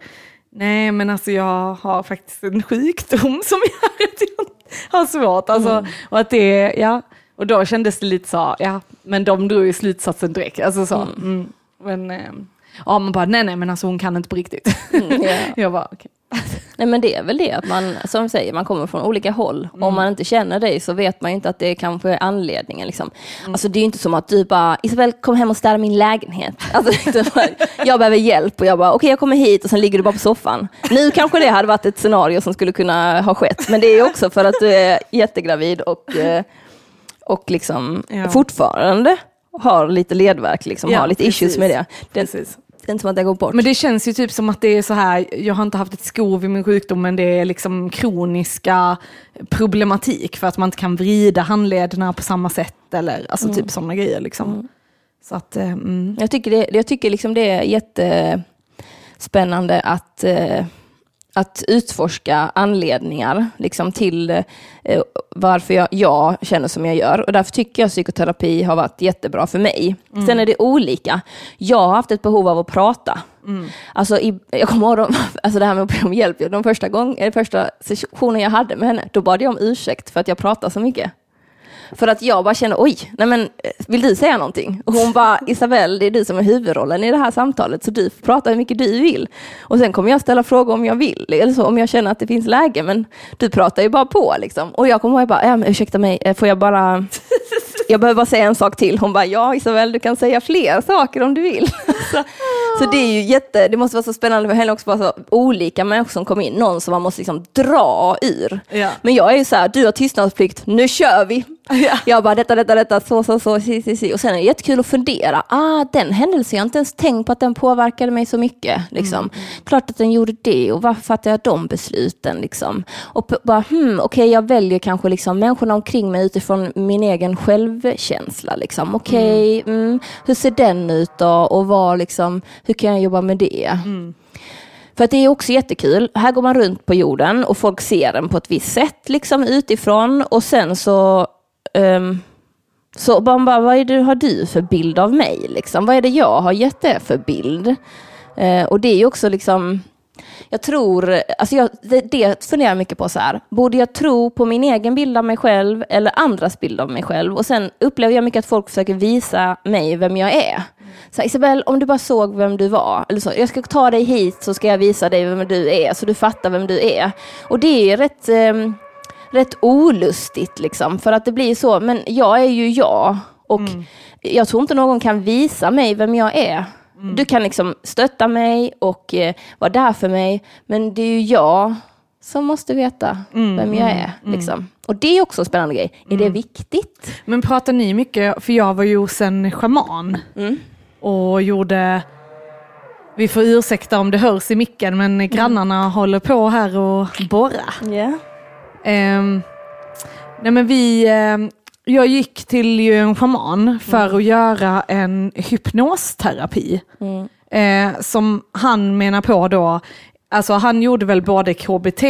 nej men alltså jag har faktiskt en sjukdom som gör (laughs) att jag har svårt. Alltså, Och att det, ja, och då kändes det lite så, ja, men de drog ju slutsatsen direkt. Alltså så, mm. Men, eh, ja man bara, nej nej men alltså hon kan inte på riktigt. ja. jag bara, okej. (laughs) Nej men det är väl det att man, som säger, man kommer från olika håll. Om man inte känner dig så vet man ju inte att det kanske är anledningen. Liksom. Alltså det är ju inte som att du bara, Isabel kom hem och städa min lägenhet. (laughs) Alltså, jag behöver hjälp och jag bara, okej jag kommer hit och sen ligger du bara på soffan. Nu kanske det hade varit ett scenario som skulle kunna ha skett. Men det är också för att du är jättegravid och, eh, och liksom Ja. fortfarande har lite ledvärk, liksom, Ja, har lite issues precis. med det. Det, Inte som att det går bort. Men det känns ju typ som att det är så här, jag har inte haft ett skov i min sjukdom men det är liksom kroniska problematik för att man inte kan vrida handlederna på samma sätt eller alltså typ sådana grejer liksom. Så att, eh, mm. Jag tycker, det, jag tycker liksom det är jättespännande att, eh, att utforska anledningar liksom till eh, varför jag, jag känner som jag gör. Och därför tycker jag psykoterapi har varit jättebra för mig. Sen är det olika. Jag har haft ett behov av att prata. Alltså, i, jag kommer ihåg de, (laughs) alltså det här med att be om hjälp. De första, gång, eh, första sessionen jag hade med henne, då bad jag om ursäkt för att jag pratar så mycket. För att jag bara kände, oj, nej men, eh, vill du säga någonting? Och hon bara, Isabelle, det är du som är huvudrollen i det här samtalet, så du får prata hur mycket du vill. Och sen kommer jag ställa frågor om jag vill, eller så, om jag känner att det finns läge, men du pratar ju bara på. Liksom. Och jag kommer ihåg, jag bara, men, ursäkta mig, eh, får jag bara... Jag behöver bara säga en sak till. Hon bara, ja Isabelle, du kan säga fler saker om du vill. (laughs) så, så det är ju jätte, det måste vara så spännande för henne också, bara så olika människor som kommer in, någon som man måste liksom dra ur. Ja. Men jag är ju så här, du har tystnadsplikt, nu kör vi. Ja. (laughs) Jag bara detta, detta, detta, så, så, så, si, si, si. Och sen är det jättekul att fundera. Ah, den händelsen, jag har inte ens tänkt på att den påverkade mig så mycket. Liksom. Klart att den gjorde det och varför fattade jag de besluten? Liksom. Och bara, hmm, okej, jag väljer kanske liksom människorna omkring mig utifrån min egen självkänsla. Liksom. Okej, mm, hur ser den ut då? Och vad, liksom, hur kan jag jobba med det? För att det är också jättekul. Här går man runt på jorden och folk ser den på ett visst sätt liksom utifrån och sen så Um, så man bara, vad är det, har du för bild av mig? Liksom? Vad är det jag har gett dig för bild? Uh, och det är ju också liksom, jag tror, alltså jag, det, det funderar jag mycket på så här, borde jag tro på min egen bild av mig själv eller andras bild av mig själv? Och sen upplever jag mycket att folk försöker visa mig vem jag är. Så här, Isabel, om du bara såg vem du var, eller så, jag ska ta dig hit så ska jag visa dig vem du är, så du fattar vem du är. Och det är rätt, eh, rätt olustigt liksom. För att det blir så, men jag är ju jag. Och jag tror inte någon kan visa mig vem jag är. Du kan liksom stötta mig och eh, vara där för mig. Men det är ju jag som måste veta vem jag är. Liksom. Och det är också en spännande grej. Är det viktigt? Men pratar ni mycket, för jag var ju hos en schaman Mm. och gjorde, vi får ursäkta om det hörs i micken, men grannarna håller på här och borra. Ja. Ehm, nej men vi, ehm, jag gick till en schaman för att göra en hypnosterapi. Eh, som han menar på då, alltså han gjorde väl både KBT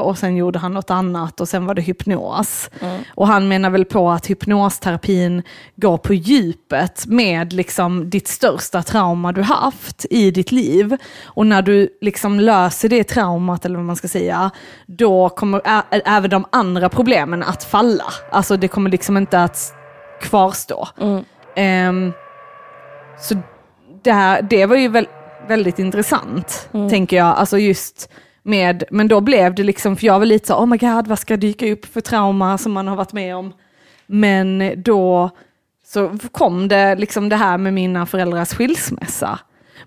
och sen gjorde han något annat och sen var det hypnos. Och han menar väl på att hypnosterapin går på djupet med liksom ditt största trauma du haft i ditt liv. Och när du liksom löser det traumat, eller vad man ska säga, då kommer även de andra problemen att falla. Alltså det kommer liksom inte att kvarstå. Ehm, så det, här, det var ju väl, väldigt intressant, tänker jag. Alltså just med, men då blev det liksom, för jag var lite så, oh my god, vad ska dyka upp för trauma som man har varit med om? Men då så kom det liksom det här med mina föräldrars skilsmässa.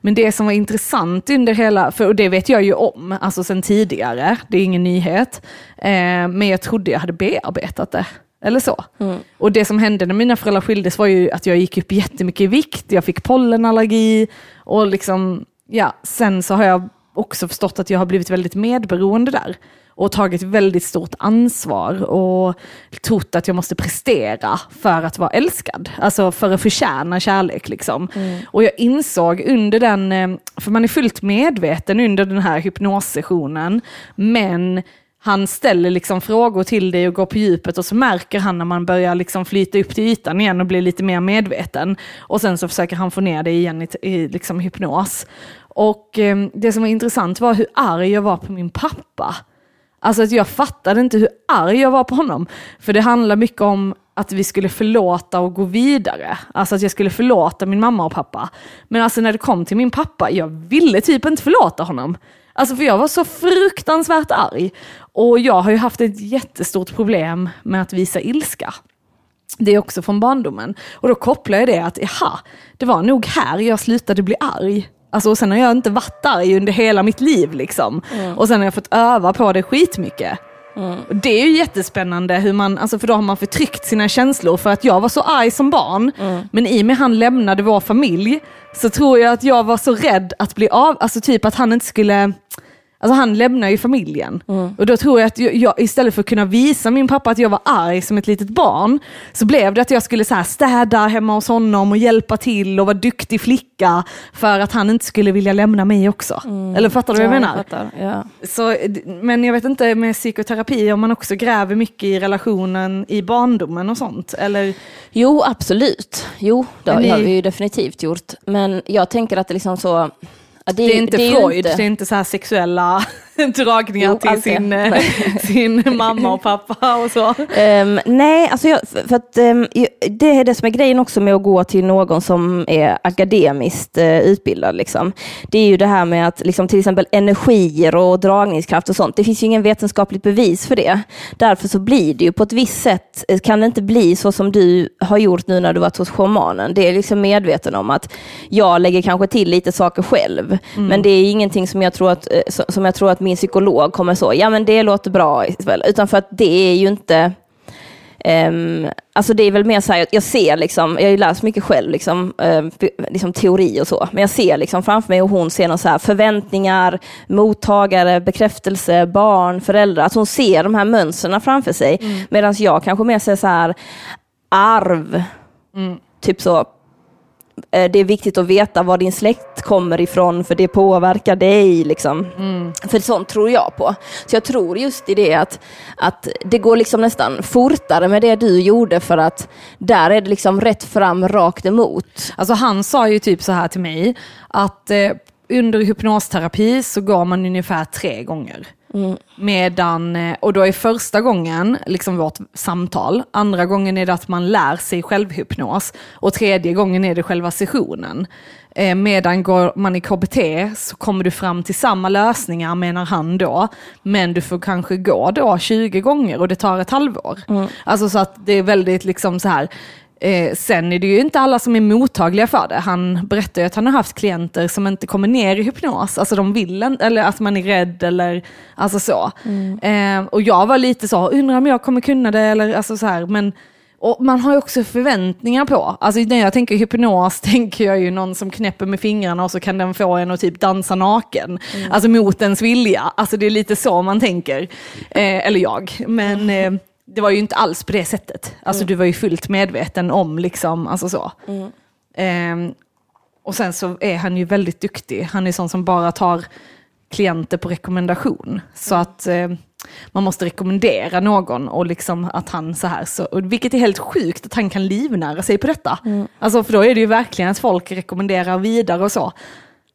Men det som var intressant under hela, för och det vet jag ju om, alltså sen tidigare, det är ingen nyhet, eh, men jag trodde jag hade bearbetat det. Eller så. Och det som hände när mina föräldrar skildes var ju att jag gick upp jättemycket i vikt, jag fick pollenallergi och liksom, ja, sen så har jag också förstått att jag har blivit väldigt medberoende där och tagit väldigt stort ansvar och trott att jag måste prestera för att vara älskad, alltså för att förtjäna kärlek. Liksom. Och jag insåg under den, eh, för man är fullt medveten under den här hypnossessionen, men han ställer liksom frågor till dig och går på djupet och så märker han när man börjar liksom flyta upp till ytan igen och blir lite mer medveten. Och sen så försöker han få ner dig igen i, i liksom hypnos. Och eh, det som var intressant var hur arg jag var på min pappa. Alltså att jag fattade inte hur arg jag var på honom. För det handlar mycket om att vi skulle förlåta och gå vidare. Alltså att jag skulle förlåta min mamma och pappa. Men alltså när det kom till min pappa, jag ville typ inte förlåta honom. Alltså för jag var så fruktansvärt arg. Och jag har ju haft ett jättestort problem med att visa ilska. Det är också från barndomen. Och då kopplar jag det att, jaha, det var nog här jag slutade bli arg. Alltså, och sen har jag inte varit arg under hela mitt liv. Liksom. Och sen har jag fått öva på det skitmycket. Och det är ju jättespännande, hur man, alltså för då har man förtryckt sina känslor för att jag var så arg som barn. Men i och med han lämnade vår familj så tror jag att jag var så rädd att bli av, alltså typ att han inte skulle Alltså han lämnar ju familjen. Och då tror jag att jag, jag, istället för att kunna visa min pappa att jag var arg som ett litet barn, så blev det att jag skulle så här städa hemma hos honom och hjälpa till och vara duktig flicka för att han inte skulle vilja lämna mig också. Eller fattar du vad jag Ja, menar? fattar. Ja. Så, men jag vet inte med psykoterapi om man också gräver mycket i relationen i barndomen och sånt. Eller, Jo, absolut. Jo, det har vi ju definitivt gjort. Men jag tänker att det liksom så... ja, det är inte ju Freud, inte- det är inte så här sexuella (laughs) dragningar Jo, till allt det. sin, eh, (laughs) sin mamma och pappa och så. Ehm, nej, alltså jag, för för att, ju- det är det som är grejen också med att gå till någon som är akademiskt eh, utbildad. Liksom. Det är ju det här med att liksom, till exempel energier och dragningskraft och sånt. Det finns ju ingen vetenskapligt bevis för det. Därför så blir det ju på ett visst sätt, eh, kan det inte bli så som du har gjort nu när du varit hos shamanen. Det är liksom medveten om att jag lägger kanske till lite saker själv. Men det är ingenting som jag tror att, eh, som- jag tror att min psykolog kommer så, ja men det låter bra, Isabel. utan för att det är ju inte Ehm, alltså det är väl mer så här, jag ser liksom, jag har ju läst mycket själv, liksom, be- liksom teori och så, men jag ser liksom framför mig och hon ser någon så här förväntningar, mottagare, bekräftelse, barn, föräldrar, att hon ser de här mönstren framför sig, medan jag kanske mer ser så här arv, typ så, det är viktigt att veta var din släkt kommer ifrån för det påverkar dig. Liksom. För sånt tror jag på. Så jag tror just i det att, att det går liksom nästan fortare med det du gjorde för att där är det liksom rätt fram, rakt emot. Alltså han sa ju typ så här till mig, att eh, under hypnosterapi så går man ungefär tre gånger. Medan, eh, och då är första gången liksom vårt samtal, andra gången är det att man lär sig självhypnos och tredje gången är det själva sessionen. Eh, medan går man i KBT så kommer du fram till samma lösningar menar han då, men du får kanske gå då 20 gånger och det tar ett halvår. Alltså så att det är väldigt liksom så här, Eh, sen är det ju inte alla som är mottagliga för det. Han berättar ju att han har haft klienter som inte kommer ner i hypnos, alltså de vill inte, eller att man är rädd eller alltså så. Eh, och jag var lite så, undrar om jag kommer kunna det eller alltså så här, men och man har ju också förväntningar på, alltså när jag tänker hypnos (laughs) tänker jag ju någon som knäpper med fingrarna och så kan den få en att typ dansa naken. Alltså mot ens vilja, alltså det är lite så man tänker. Eh, eller jag, men eh, det var ju inte alls på det sättet. Alltså du var ju fullt medveten om liksom, alltså så. Ehm, och sen så är han ju väldigt duktig. Han är sån som bara tar klienter på rekommendation. Så att eh, man måste rekommendera någon och liksom att han så här, så, och vilket är helt sjukt att han kan livnära sig på detta. Alltså för då är det ju verkligen att folk rekommenderar vidare och så.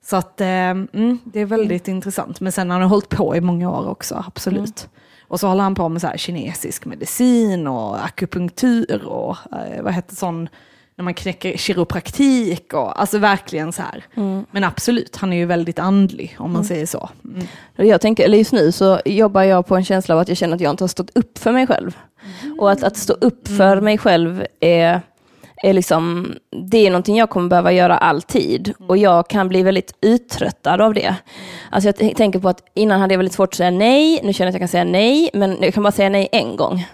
Så att eh, mm, det är väldigt intressant. Men sen har han hållit på i många år också, absolut. Och så håller han på med så kinesisk medicin och akupunktur och eh, vad heter sån, när man knäcker kiropraktik och alltså verkligen så här. Men absolut, han är ju väldigt andlig om man säger så. Mm. Jag tänker, eller just nu så jobbar jag på en känsla av att jag känner att jag inte har stått upp för mig själv. Och att, att stå upp för mig själv är, är liksom, det är någonting jag kommer behöva göra alltid. Och jag kan bli väldigt uttröttad av det. Alltså jag tänker på att innan hade jag väldigt svårt att säga nej, nu känner jag att jag kan säga nej, men jag kan bara säga nej en gång.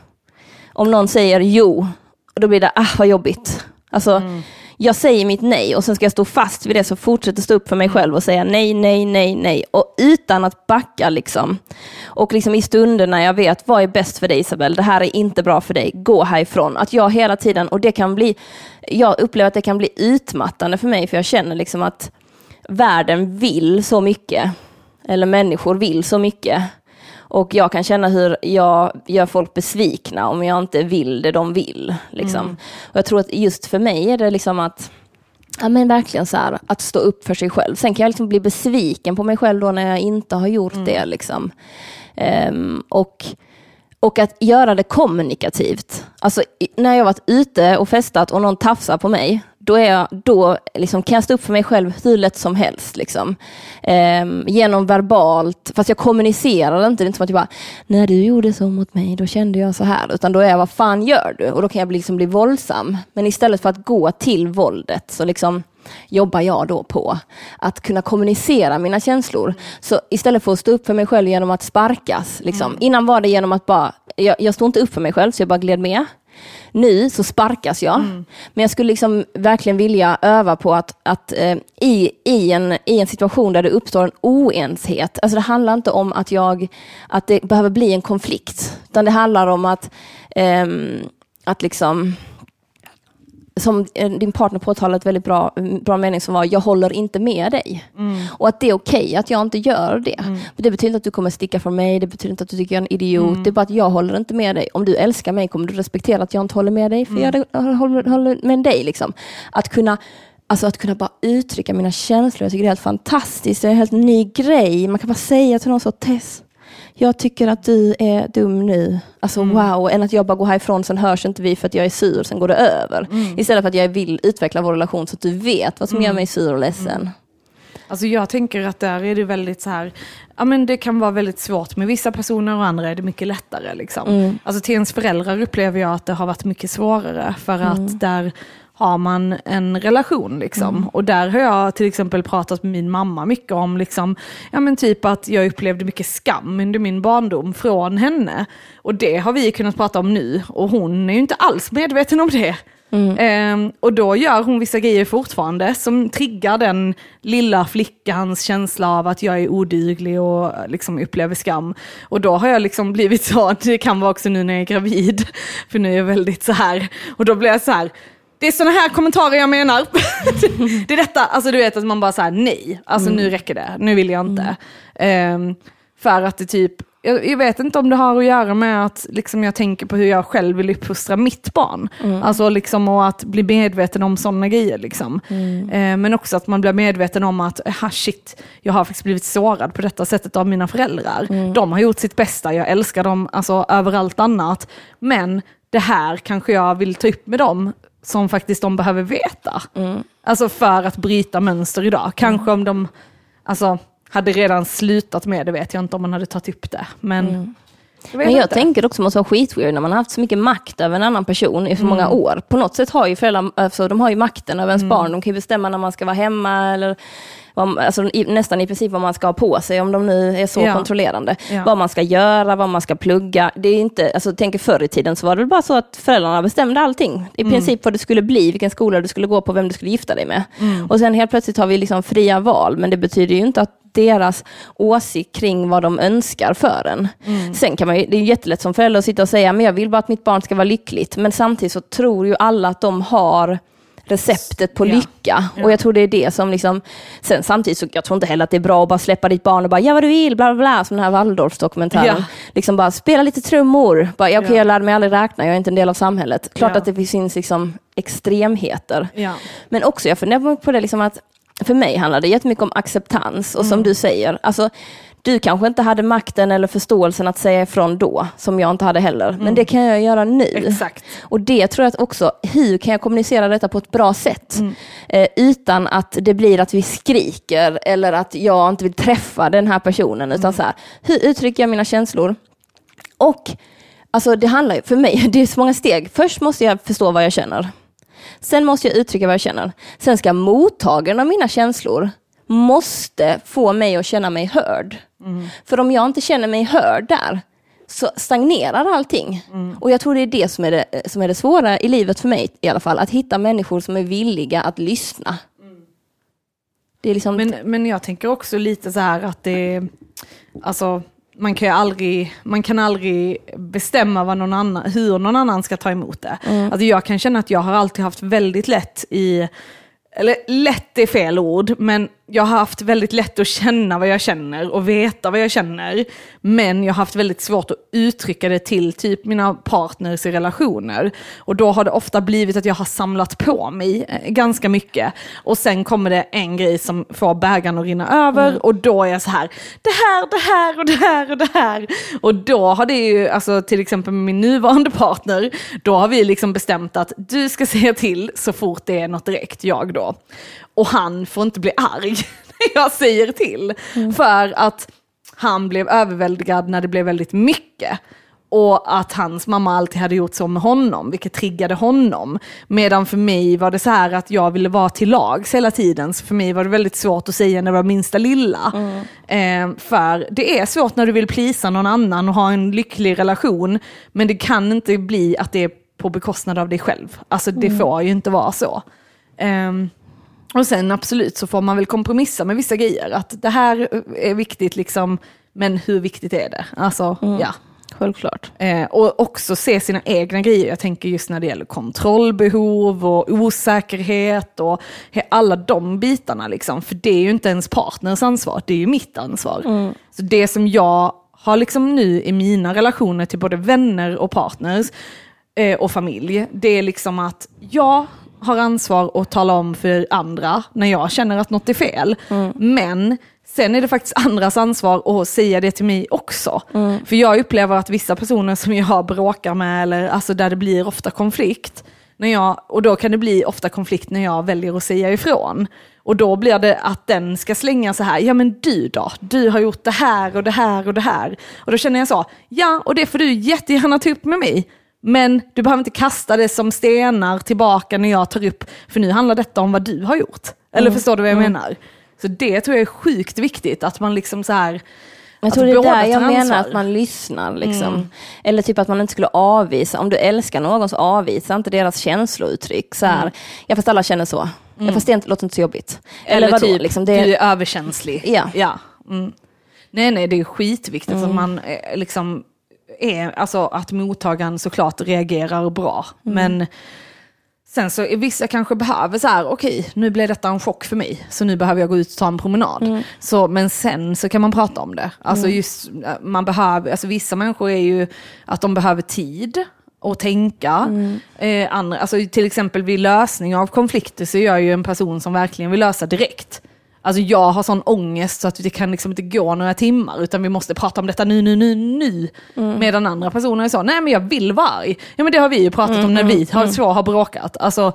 Om någon säger jo, då blir det, ah vad jobbigt. Alltså, jag säger mitt nej och sen ska jag stå fast vid det, så fortsätter stå upp för mig själv och säga nej, nej, nej, nej. Och utan att backa liksom. Och liksom i stunder när jag vet, vad är bäst för dig Isabel? Det här är inte bra för dig, gå härifrån. Att jag hela tiden, och det kan bli, jag upplever att det kan bli utmattande för mig, för jag känner liksom att världen vill så mycket. Eller människor vill så mycket. Och jag kan känna hur jag gör folk besvikna om jag inte vill det de vill. Liksom. Och jag tror att just för mig är det liksom att Ja men verkligen så här, att stå upp för sig själv. Sen kan jag liksom bli besviken på mig själv då när jag inte har gjort det. Liksom. Ehm, och, och att göra det kommunikativt. Alltså när jag varit ute och festat och någon tafsar på mig, då, är jag, då liksom, kan jag stå upp för mig själv hur lätt som helst. Liksom. Ehm, genom verbalt, fast jag kommunicerar inte. Det är inte som att jag bara, när du gjorde så mot mig, då kände jag så här. Utan då är jag, vad fan gör du? Och då kan jag bli, liksom bli våldsam. Men istället för att gå till våldet så liksom jobbar jag då på att kunna kommunicera mina känslor. Så istället för att stå upp för mig själv genom att sparkas. Liksom. Innan var det genom att bara, jag, jag stod inte upp för mig själv så jag bara gled med. Nu så sparkas jag. Men jag skulle liksom verkligen vilja öva på att, att eh, i, i, en, i en situation där det uppstår en oenshet, alltså det handlar inte om att, jag, att det behöver bli en konflikt, utan det handlar om att, ehm, att liksom som eh, din partner påtalade ett väldigt bra, bra mening som var, jag håller inte med dig. Och att det är okej att jag inte gör det. För det betyder inte att du kommer sticka från mig, det betyder inte att du tycker jag är en idiot. Det är bara att jag håller inte med dig. Om du älskar mig kommer du respektera att jag inte håller med dig, för jag håller, håller med dig. Liksom. Att kunna Alltså att kunna bara uttrycka mina känslor, jag tycker det är helt fantastiskt. Det är en helt ny grej. Man kan bara säga till någon så, Tess, jag tycker att du är dum nu. Alltså wow, än att jag bara går härifrån, sen hörs inte vi för att jag är sur, sen går det över. Istället för att jag vill utveckla vår relation så att du vet vad som gör mig sur och ledsen. Alltså jag tänker att där är det väldigt så här, ja men det kan vara väldigt svårt med vissa personer och andra är det mycket lättare. Liksom. Alltså till ens föräldrar upplever jag att det har varit mycket svårare för att där har man en relation liksom. Och där har jag till exempel pratat med min mamma mycket om liksom, ja men typ att jag upplevde mycket skam under min barndom från henne. Och det har vi kunnat prata om nu och hon är ju inte alls medveten om det. Ehm, och då gör hon vissa grejer fortfarande som triggar den lilla flickans känsla av att jag är oduglig och liksom upplever skam. Och då har jag liksom blivit så, det kan vara också nu när jag är gravid, (laughs) för nu är jag väldigt så här, och då blir jag så här, det är sådana här kommentarer jag menar. (laughs) det är detta, alltså du vet att man bara säger nej, alltså nu räcker det, nu vill jag inte. Ehm, för att det typ, jag, jag vet inte om det har att göra med att liksom, jag tänker på hur jag själv vill uppfostra mitt barn. Alltså liksom och att bli medveten om sådana grejer. Liksom. Eh, men också att man blir medveten om att, ah, shit, jag har faktiskt blivit sårad på detta sättet av mina föräldrar. De har gjort sitt bästa, jag älskar dem alltså, över allt annat. Men det här kanske jag vill ta upp med dem som faktiskt de behöver veta. Alltså för att bryta mönster idag. Kanske om de alltså, hade redan slutat med det vet jag inte om man hade tagit upp det. Men, jag vet Men jag tänker också måste vara skitweird när man har haft så mycket makt över en annan person i så många Mm. år. På något sätt har ju föräldrar, alltså, de har ju makten över ens barn. De kan ju bestämma när man ska vara hemma eller vad, alltså, i, nästan i princip vad man ska ha på sig om de nu är så Ja. kontrollerande. Ja. Vad man ska göra, vad man ska plugga. Det är inte, alltså, tänker förr i tiden så var det väl bara så att föräldrarna bestämde allting. I Mm. princip vad det skulle bli, vilken skola du skulle gå på, vem du skulle gifta dig med. Mm. Och sen helt plötsligt har vi liksom fria val, men det betyder ju inte att deras åsikt kring vad de önskar för en. Mm. Sen kan man ju, det är jättelätt som förälder att sitta och säga, men jag vill bara att mitt barn ska vara lyckligt. Men samtidigt så tror ju alla att de har receptet på lycka. Ja. Och jag tror det är det som liksom, sen samtidigt så, jag tror inte heller att det är bra att bara släppa ditt barn och bara, ja vad du vill, bla bla bla, som den här Waldorf-dokumentären. Ja. Liksom bara, spela lite trummor. Bara, ja, Ja. jag lärde mig aldrig räkna, jag är inte en del av samhället. Klart att det finns liksom extremheter. Men också, jag funderar på det liksom att för mig handlar det jättemycket om acceptans och Mm. som du säger, alltså du kanske inte hade makten eller förståelsen att säga ifrån då, som jag inte hade heller. Men det kan jag göra nu. Mm. Exakt. Och det tror jag också, hur kan jag kommunicera detta på ett bra sätt? Mm. Eh, utan att det blir att vi skriker eller att jag inte vill träffa den här personen. Mm. Utan så här, hur uttrycker jag mina känslor? Och alltså det handlar ju, för mig, (laughs) det är så många steg. Först måste jag förstå vad jag känner. Sen måste jag uttrycka vad jag känner. Sen ska mottagaren av mina känslor måste få mig att känna mig hörd. För om jag inte känner mig hörd där, så stagnerar allting. Och jag tror det är det som är det, som är det svåra i livet för mig i alla fall, att hitta människor som är villiga att lyssna. Det är liksom... Men, men jag tänker också lite så här att det, alltså man kan aldrig, man kan aldrig bestämma vad någon annan, hur någon annan ska ta emot det. Alltså jag kan känna att jag har alltid haft väldigt lätt i, eller lätt är fel ord, men jag har haft väldigt lätt att känna vad jag känner och veta vad jag känner. Men jag har haft väldigt svårt att uttrycka det till typ mina partners i relationer. Och då har det ofta blivit att jag har samlat på mig eh, ganska mycket. Och sen kommer det en grej som får bägaren att rinna över och då är jag så här, det här, det här och det här och det här. Och då har det ju, alltså till exempel med min nuvarande partner, då har vi liksom bestämt att du ska (laughs) säga till så fort det är något direkt, jag då. Och han får inte bli arg (laughs) när jag säger till. För att han blev överväldigad när det blev väldigt mycket. Och att hans mamma alltid hade gjort så med honom, vilket triggade honom. Medan för mig var det så här att jag ville vara till lags hela tiden, så för mig var det väldigt svårt att säga när det var minsta lilla. Eh, för det är svårt när du vill plisa någon annan och ha en lycklig relation, men det kan inte bli att det är på bekostnad av dig själv. Alltså det får ju inte vara så. Ehm, och sen absolut så får man väl kompromissa med vissa grejer. Att det här är viktigt liksom, men hur viktigt är det? Alltså, ja. Självklart. Eh, och också se sina egna grejer. Jag tänker just när det gäller kontrollbehov och osäkerhet och alla de bitarna. Liksom. För det är ju inte ens partners ansvar, det är ju mitt ansvar. Så det som jag har liksom nu i mina relationer till både vänner och partners eh, och familj, det är liksom att jag har ansvar att tala om för andra när jag känner att något är fel. Men sen är det faktiskt andras ansvar att säga det till mig också. För jag upplever att vissa personer som jag bråkar med, eller alltså där det blir ofta konflikt, när jag, och då kan det bli ofta konflikt när jag väljer att säga ifrån. Och då blir det att den ska slänga så här, ja men du då, du har gjort det här och det här och det här. Och då känner jag så, ja och det får du jättegärna ta upp med mig. Men du behöver inte kasta det som stenar tillbaka när jag tar upp, för nu handlar detta om vad du har gjort. Eller förstår du vad jag menar? Så det tror jag är sjukt viktigt, att man liksom så här, Jag tror det är där jag menar ansvar. att man lyssnar. Liksom. Eller typ att man inte skulle avvisa, om du älskar någon så avvisa inte deras känslouttryck. Så här, Ja fast alla känner så. Ja, fast det inte- låter inte så jobbigt. Eller, vadå? typ, liksom, det, du är överkänslig. Ja. ja. Mm. Nej, nej, det är skitviktigt att man eh, liksom är, alltså att mottagaren såklart reagerar bra. Men Sen så vissa kanske behöver så här, okej, nu blev detta en chock för mig, så nu behöver jag gå ut och ta en promenad. Så, men sen så kan man prata om det. Alltså just, eh, man behöver, alltså vissa människor är ju att de behöver tid och tänka. Eh, andra, alltså till exempel vid lösning av konflikter så är jag ju en person som verkligen vill lösa direkt. Alltså jag har sån ångest så att det kan liksom inte gå några timmar utan vi måste prata om detta nu, nu, nu, nu. Medan andra personer är så, nej men jag vill vara arg. Ja men det har vi ju pratat om när vi har, två har bråkat. Alltså,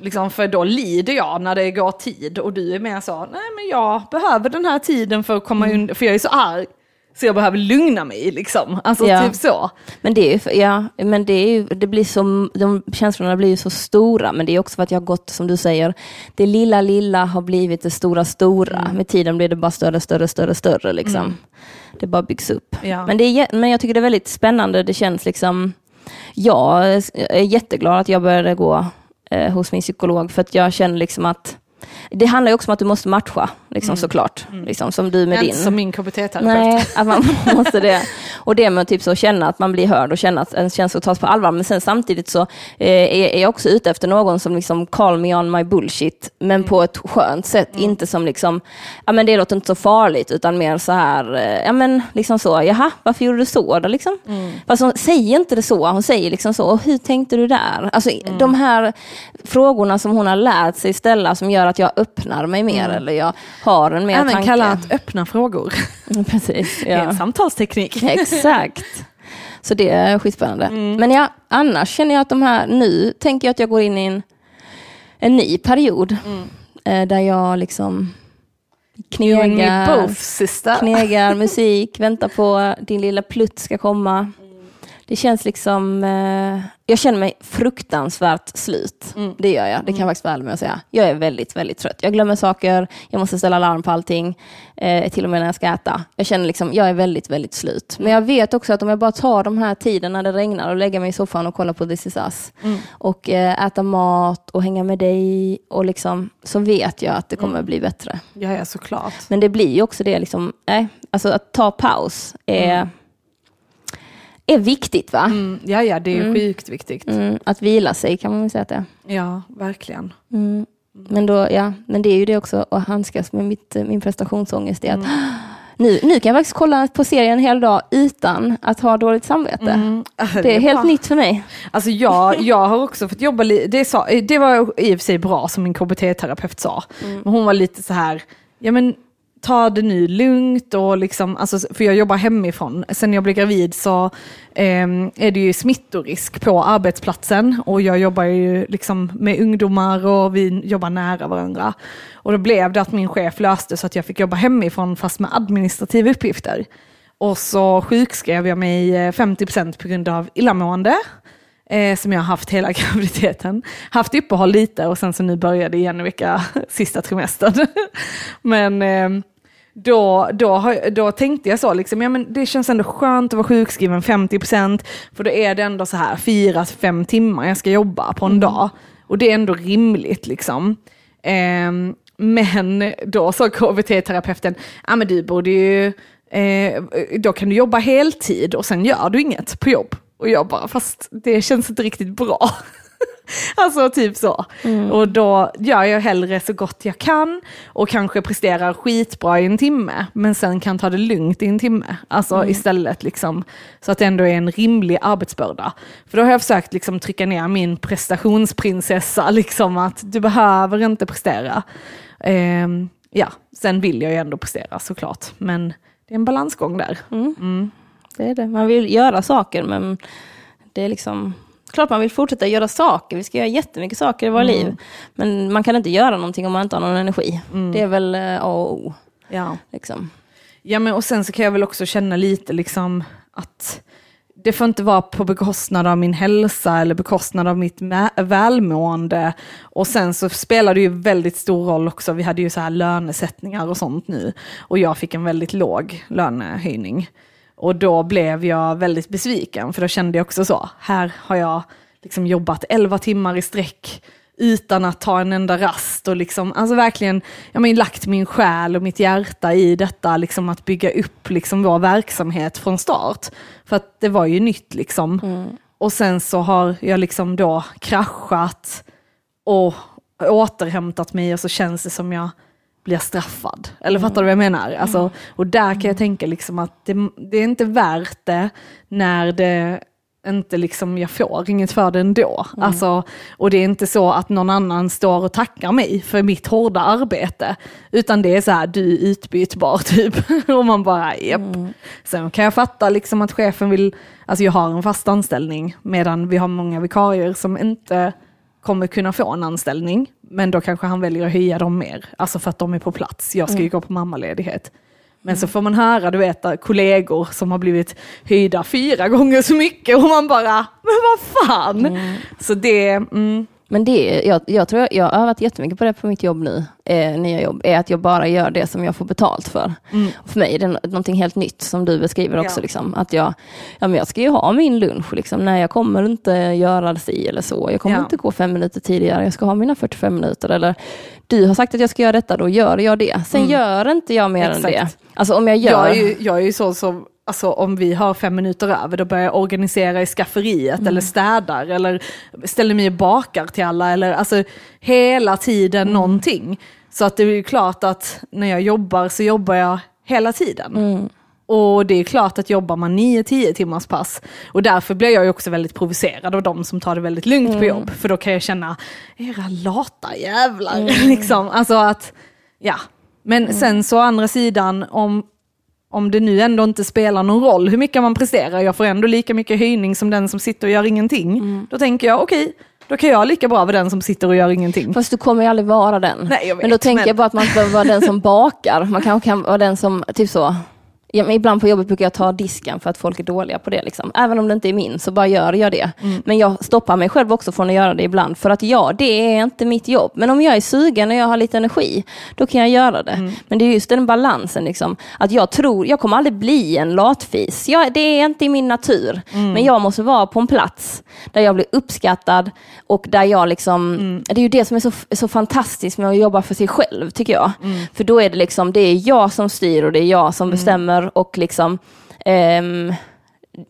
liksom, för då lider jag när det går tid och du är mer så, nej men jag behöver den här tiden för att komma undan, för jag är så arg. Så jag behöver lugna mig liksom. Alltså Ja. typ så. Men det är ju, ja, men det är ju, det blir som, de känslorna blir ju så stora, men det är också för att jag har gått, som du säger, det lilla, lilla har blivit det stora, stora. Mm. Med tiden blir det bara större, större, större, större liksom. Det bara byggs upp. Ja. Men, det är, men jag tycker det är väldigt spännande, det känns liksom, jag är jätteglad att jag började gå eh, hos min psykolog, för att jag känner liksom att det handlar ju också om att du måste matcha, liksom, såklart. Liksom, som du med din. Inte som min KBT-terapeut. Nej, (laughs) att man måste det. Och det med typ så känna att man blir hörd och känna att ens känslor tas på allvar. Men sen samtidigt så eh, är jag också ute efter någon som liksom call me on my bullshit, men på ett skönt sätt. Inte som liksom, ja men det låter inte så farligt, utan mer så här, eh, ja men liksom så, jaha, varför gjorde du så då liksom? Fast hon säger inte det så, hon säger liksom så, och hur tänkte du där? Alltså de här frågorna som hon har lärt sig ställa som gör att jag öppnar mig mer, eller jag har en mer Även tanke. kallat öppna frågor. (laughs) Precis, Det är ja. en samtalsteknik. (laughs) Exakt. Så det är skitspännande. Mm. Men ja, annars känner jag att de här, nu tänker jag att jag går in i en, en ny period. Mm. Eh, där jag liksom knegar, both knegar (laughs) musik, väntar på din lilla plutt ska komma. Mm. Det känns liksom, eh, jag känner mig fruktansvärt slut. Mm. Det gör jag, det kan jag faktiskt vara ärlig med att säga. Jag är väldigt, väldigt trött. Jag glömmer saker, jag måste ställa larm på allting, eh, till och med när jag ska äta. Jag känner liksom, jag är väldigt, väldigt slut. Men jag vet också att om jag bara tar de här tiden när det regnar och lägger mig i soffan och kollar på This is us Mm. och eh, äta mat och hänga med dig och liksom, så vet jag att det Mm. kommer bli bättre. Ja, ja, såklart. Men det blir ju också det, liksom, nej, alltså att ta paus är, är viktigt va? Mm, ja, ja, det är ju sjukt viktigt. Mm, att vila sig kan man väl säga att det är. Ja, verkligen. Mm. Men, då, ja, men det är ju det också att handskas med mitt, eh, min prestationsångest. Är att, (gasps) nu, nu kan jag faktiskt kolla på serien en hel dag utan att ha dåligt samvete. Mm, (laughs) Det är helt bra. nytt för mig. Alltså jag, jag har också fått jobba lite, det, sa- det var i och för sig bra som min KBT-terapeut sa. Men hon var lite så här, ja men ta det nu lugnt och liksom, alltså, för jag jobbar hemifrån. Sen jag blev gravid så eh, är det ju smittorisk på arbetsplatsen och jag jobbar ju liksom med ungdomar och vi jobbar nära varandra. Och då blev det att min chef löste så att jag fick jobba hemifrån fast med administrativa uppgifter. Och så sjukskrev jag mig eh, 50% på grund av illamående eh, som jag har haft hela (laughs) graviditeten. Haft uppehåll lite och sen så nu började igen vecka (laughs) sista trimestern. (laughs) men eh, då, då, då tänkte jag så, liksom, ja, men det känns ändå skönt att vara sjukskriven 50% för då är det ändå så här 4-5 timmar jag ska jobba på en dag. Och det är ändå rimligt liksom. Ehm, men då sa KBT-terapeuten, ja men du borde ju, eh, då kan du jobba heltid och sen gör du inget på jobb. Och jag bara, fast det känns inte riktigt bra. (laughs) alltså typ så. Och då gör jag hellre så gott jag kan och kanske presterar skitbra i en timme, men sen kan ta det lugnt i en timme. Alltså istället liksom, så att det ändå är en rimlig arbetsbörda. För då har jag försökt liksom trycka ner min prestationsprinsessa, (laughs) liksom att du behöver inte prestera. Ehm, ja, sen vill jag ju ändå prestera såklart, men det är en balansgång där. Mm. Det är det. Man vill göra saker, men det är liksom klart man vill fortsätta göra saker. Vi ska göra jättemycket saker i våra liv. Men man kan inte göra någonting om man inte har någon energi. Det är väl eh, A och O. Ja. Liksom. Ja, men och sen så kan jag väl också känna lite liksom att det får inte vara på bekostnad av min hälsa eller bekostnad av mitt välmående. Och sen så spelar det ju väldigt stor roll också, vi hade ju så här lönesättningar och sånt nu. Och jag fick en väldigt låg lönehöjning. Och då blev jag väldigt besviken, för då kände jag också så, här har jag liksom jobbat 11 timmar i sträck utan att ta en enda rast och liksom, alltså verkligen, jag men, lagt min själ och mitt hjärta i detta, liksom att bygga upp liksom vår verksamhet från start. För att det var ju nytt liksom. Och sen så har jag liksom då kraschat och återhämtat mig och så känns det som jag blir straffad. Eller fattar du vad jag menar? Alltså, och där kan jag tänka liksom att det, det är inte värt det när det inte liksom, jag får inget för det ändå. Alltså, och det är inte så att någon annan står och tackar mig för mitt hårda arbete. Utan det är så här, du är utbytbar (laughs) typ. och man bara, japp. Sen kan jag fatta liksom att chefen vill, alltså jag har en fast anställning medan vi har många vikarier som inte kommer kunna få en anställning. Men då kanske han väljer att höja dem mer, alltså för att de är på plats. Jag ska ju gå på mammaledighet. Men så får man höra, du vet, kollegor som har blivit höjda fyra gånger så mycket och man bara, men vad fan! Så det, mm, Men det, jag, jag tror jag, jag har övat jättemycket på det på mitt jobb nu, eh, nya jobb, är att jag bara gör det som jag får betalt för. Och för mig är det nå- någonting helt nytt som du beskriver också. Ja. Liksom, att jag, ja, men jag ska ju ha min lunch, liksom, när jag kommer inte göra si eller så. Jag kommer Ja. inte gå fem minuter tidigare, jag ska ha mina 45 minuter. Eller du har sagt att jag ska göra detta, då gör jag det. Sen gör inte jag mer än Exakt. det. Alltså om jag gör... jag, är ju, jag är ju så som, alltså om vi har fem minuter över, då börjar jag organisera i skafferiet eller städar eller ställer mig och bakar till alla eller alltså hela tiden någonting. Så att det är ju klart att när jag jobbar så jobbar jag hela tiden. Och det är klart att jobbar man 9-10 timmars pass. Och därför blir jag ju också väldigt provocerad av de som tar det väldigt lugnt på jobb. För då kan jag känna, era lata jävlar. (laughs) liksom. Alltså att, ja. Men sen så å andra sidan, om, om det nu ändå inte spelar någon roll hur mycket man presterar, jag får ändå lika mycket höjning som den som sitter och gör ingenting. Då tänker jag, okej, då kan jag lika bra vara den som sitter och gör ingenting. Fast du kommer ju aldrig vara den. Nej, vet, men då tänker men- jag bara att man behöver vara den som bakar. Man kanske kan vara den som, typ så. Ja, men ibland på jobbet brukar jag ta disken för att folk är dåliga på det. Liksom. Även om det inte är min så bara gör jag det. Mm. Men jag stoppar mig själv också från att göra det ibland. För att ja, det är inte mitt jobb. Men om jag är sugen och jag har lite energi, då kan jag göra det. Mm. Men det är just den balansen. Liksom, att jag tror, jag kommer aldrig bli en latfis. Jag, det är inte i min natur. Mm. Men jag måste vara på en plats där jag blir uppskattad och där jag liksom, Mm. det är ju det som är så, så fantastiskt med att jobba för sig själv tycker jag. Mm. För då är det liksom, det är jag som styr och det är jag som bestämmer och liksom ehm,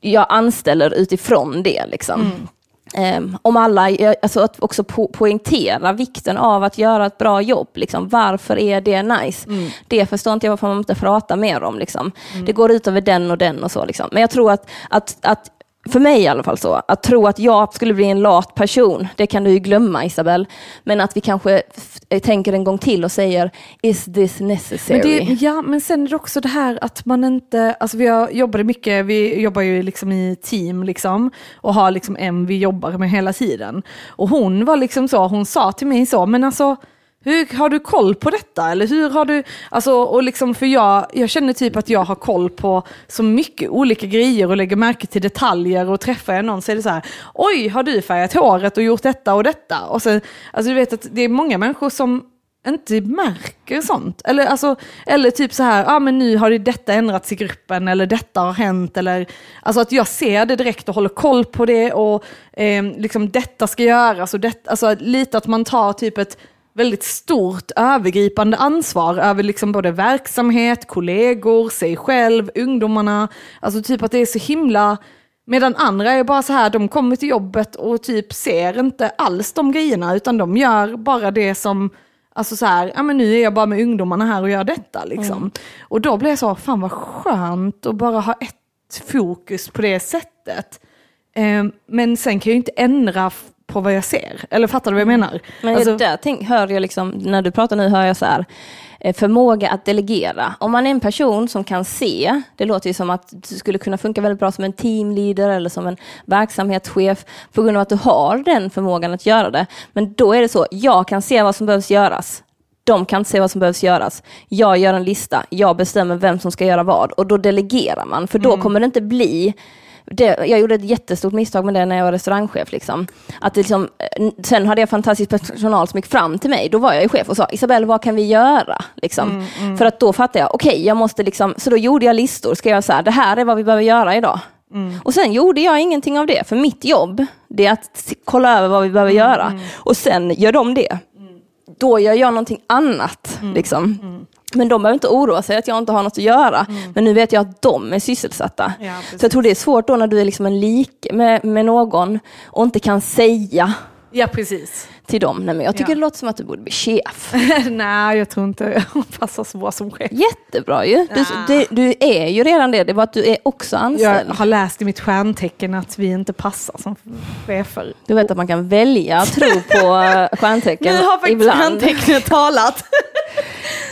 jag anställer utifrån det. Liksom. Mm. Ehm, om alla, alltså att också po poängtera vikten av att göra ett bra jobb. Liksom. Varför är det nice? Mm. Det förstår inte jag varför man inte pratar mer om. Liksom. Det går ut över den och den och så. Liksom. Men jag tror att, att, att för mig i alla fall så, att tro att jag skulle bli en lat person, det kan du ju glömma Isabel. Men att vi kanske eh, tänker en gång till och säger, is this necessary? Men det, ja, men sen är det också det här att man inte, alltså vi har jobbade mycket, vi jobbar ju liksom i team liksom och har liksom en vi jobbar med hela tiden. Och hon var liksom så, hon sa till mig så, men alltså hur har du koll på detta? Eller hur har du, alltså och liksom för jag, jag känner typ att jag har koll på så mycket olika grejer och lägger märke till detaljer och träffar jag någon så är det så här, oj har du färgat håret och gjort detta och detta? Och sen, alltså du vet att det är många människor som inte märker sånt. Eller, alltså, eller typ så här, ah, men nu har det detta ändrats i gruppen eller detta har hänt. Eller, alltså att jag ser det direkt och håller koll på det och eh, liksom detta ska göras. Och det, alltså, lite att man tar typ ett väldigt stort övergripande ansvar över liksom både verksamhet, kollegor, sig själv, ungdomarna. Alltså typ att det är så himla Medan andra är bara så här, de kommer till jobbet och typ ser inte alls de grejerna, utan de gör bara det som, alltså så här, ja men nu är jag bara med ungdomarna här och gör detta liksom. Och då blir jag så, fan vad skönt att bara ha ett fokus på det sättet. Eh, men sen kan jag ju inte ändra på vad jag ser, eller fattar du vad jag menar? Men Alltså- det där tänk, hör jag liksom, när du pratar nu hör jag så här, eh, förmåga att delegera. Om man är en person som kan se, det låter ju som att du skulle kunna funka väldigt bra som en teamleader eller som en verksamhetschef på grund av att du har den förmågan att göra det. Men då är det så, jag kan se vad som behövs göras. De kan inte se vad som behövs göras. Jag gör en lista, jag bestämmer vem som ska göra vad och då delegerar man. För då kommer det inte bli det, jag gjorde ett jättestort misstag med det när jag var restaurangchef. Liksom. Att liksom, eh, sen hade jag fantastisk personal som gick fram till mig. Då var jag ju chef och sa, Isabelle vad kan vi göra? Liksom. För att då fattade jag, okej, jag måste liksom, så då gjorde jag listor. Ska jag säga, det här är vad vi behöver göra idag. Och sen gjorde jag ingenting av det, för mitt jobb, det är att kolla över vad vi behöver göra. Och sen gör de det. Då gör jag någonting annat. Liksom. Men de behöver inte oroa sig att jag inte har något att göra. Men nu vet jag att de är sysselsatta. Ja, så jag tror det är svårt då när du är liksom en lik med, med någon och inte kan säga Ja, precis. till dem. Nej, men jag tycker Ja. det låter som att du borde bli chef. (laughs) Nej, jag tror inte jag passar så bra som chef. Jättebra ju. Du, du, du är ju redan det, det är bara att du är också Jag anställd. har läst i mitt stjärntecken att vi inte passar som chefer. Du vet att man kan välja att tro på (laughs) stjärntecken Nu har faktiskt ibland. stjärntecknet talat. (laughs)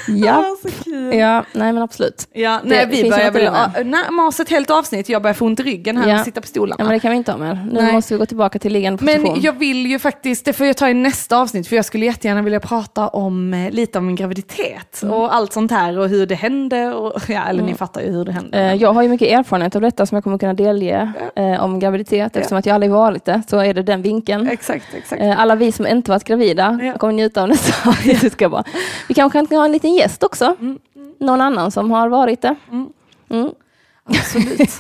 Ja. kul. ja, nej men absolut. Ja, Det nej, vi finns börjar väl det oss ett helt avsnitt. Jag börjar få ont i ryggen här Ja. och sitta på stolarna. Ja, men det kan vi inte ha mer. Nu Nej. måste vi gå tillbaka till liggande position. Men jag vill ju faktiskt, det får jag ta i nästa avsnitt, för jag skulle jättegärna vilja prata om eh, lite om min graviditet Mm. och allt sånt här och hur det hände. Och, (laughs) ja, eller ni fattar ju hur det hände. Eh, Jag har ju mycket erfarenhet av detta som jag kommer kunna delge eh, om graviditet. Eftersom att jag aldrig varit det så är det den vinkeln. Exakt, exakt. Alla vi som inte varit gravida Ja. kommer njuta av nästa (laughs) avsnitt. Det ska vara. Vi kanske kan ha en liten gäst också. Någon annan som har varit det. Mm. Absolut. (laughs)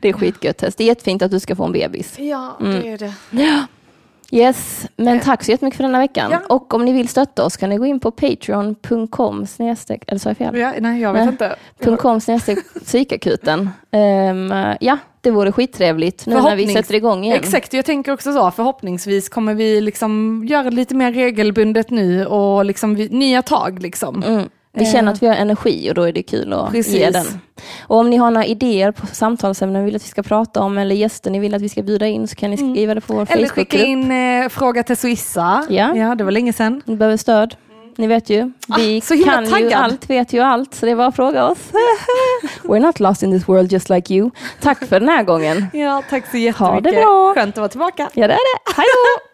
Det är skitgött test. Det är jättefint att du ska få en bebis. ja, Mm. det är det. Ja. Yes, men tack så jättemycket för denna veckan. Ja. Och om ni vill stötta oss kan ni gå in på patreon.com snedstreck, eller sa jag fel? Ja, nej, jag vet Nej. inte. .com snedstreck psykakuten. Ehm, ja, det vore skittrevligt nu när vi sätter igång igen. Exakt, jag tänker också så. Förhoppningsvis kommer vi liksom göra lite mer regelbundet nu och liksom vi, nya tag. Liksom. Mm. Vi Eh. känner att vi har energi och då är det kul att Precis. ge den. Och om ni har några idéer på samtalsämnen ni vill att vi ska prata om eller gäster ni vill att vi ska bjuda in så kan ni skriva det på vår Mm. Eller skicka Facebookgrupp. in eh, fråga till Suissa. Ja. ja, det var länge sedan. Ni behöver stöd. Ni vet ju, vi Ah, så himla kan ju taggad. allt, vet ju allt, så det är bara att fråga oss. (laughs) We're not lost in this world just like you. Tack för den här gången. Ja, tack så jättemycket. bra. Skönt att vara tillbaka. Ja, det är det. Hej då!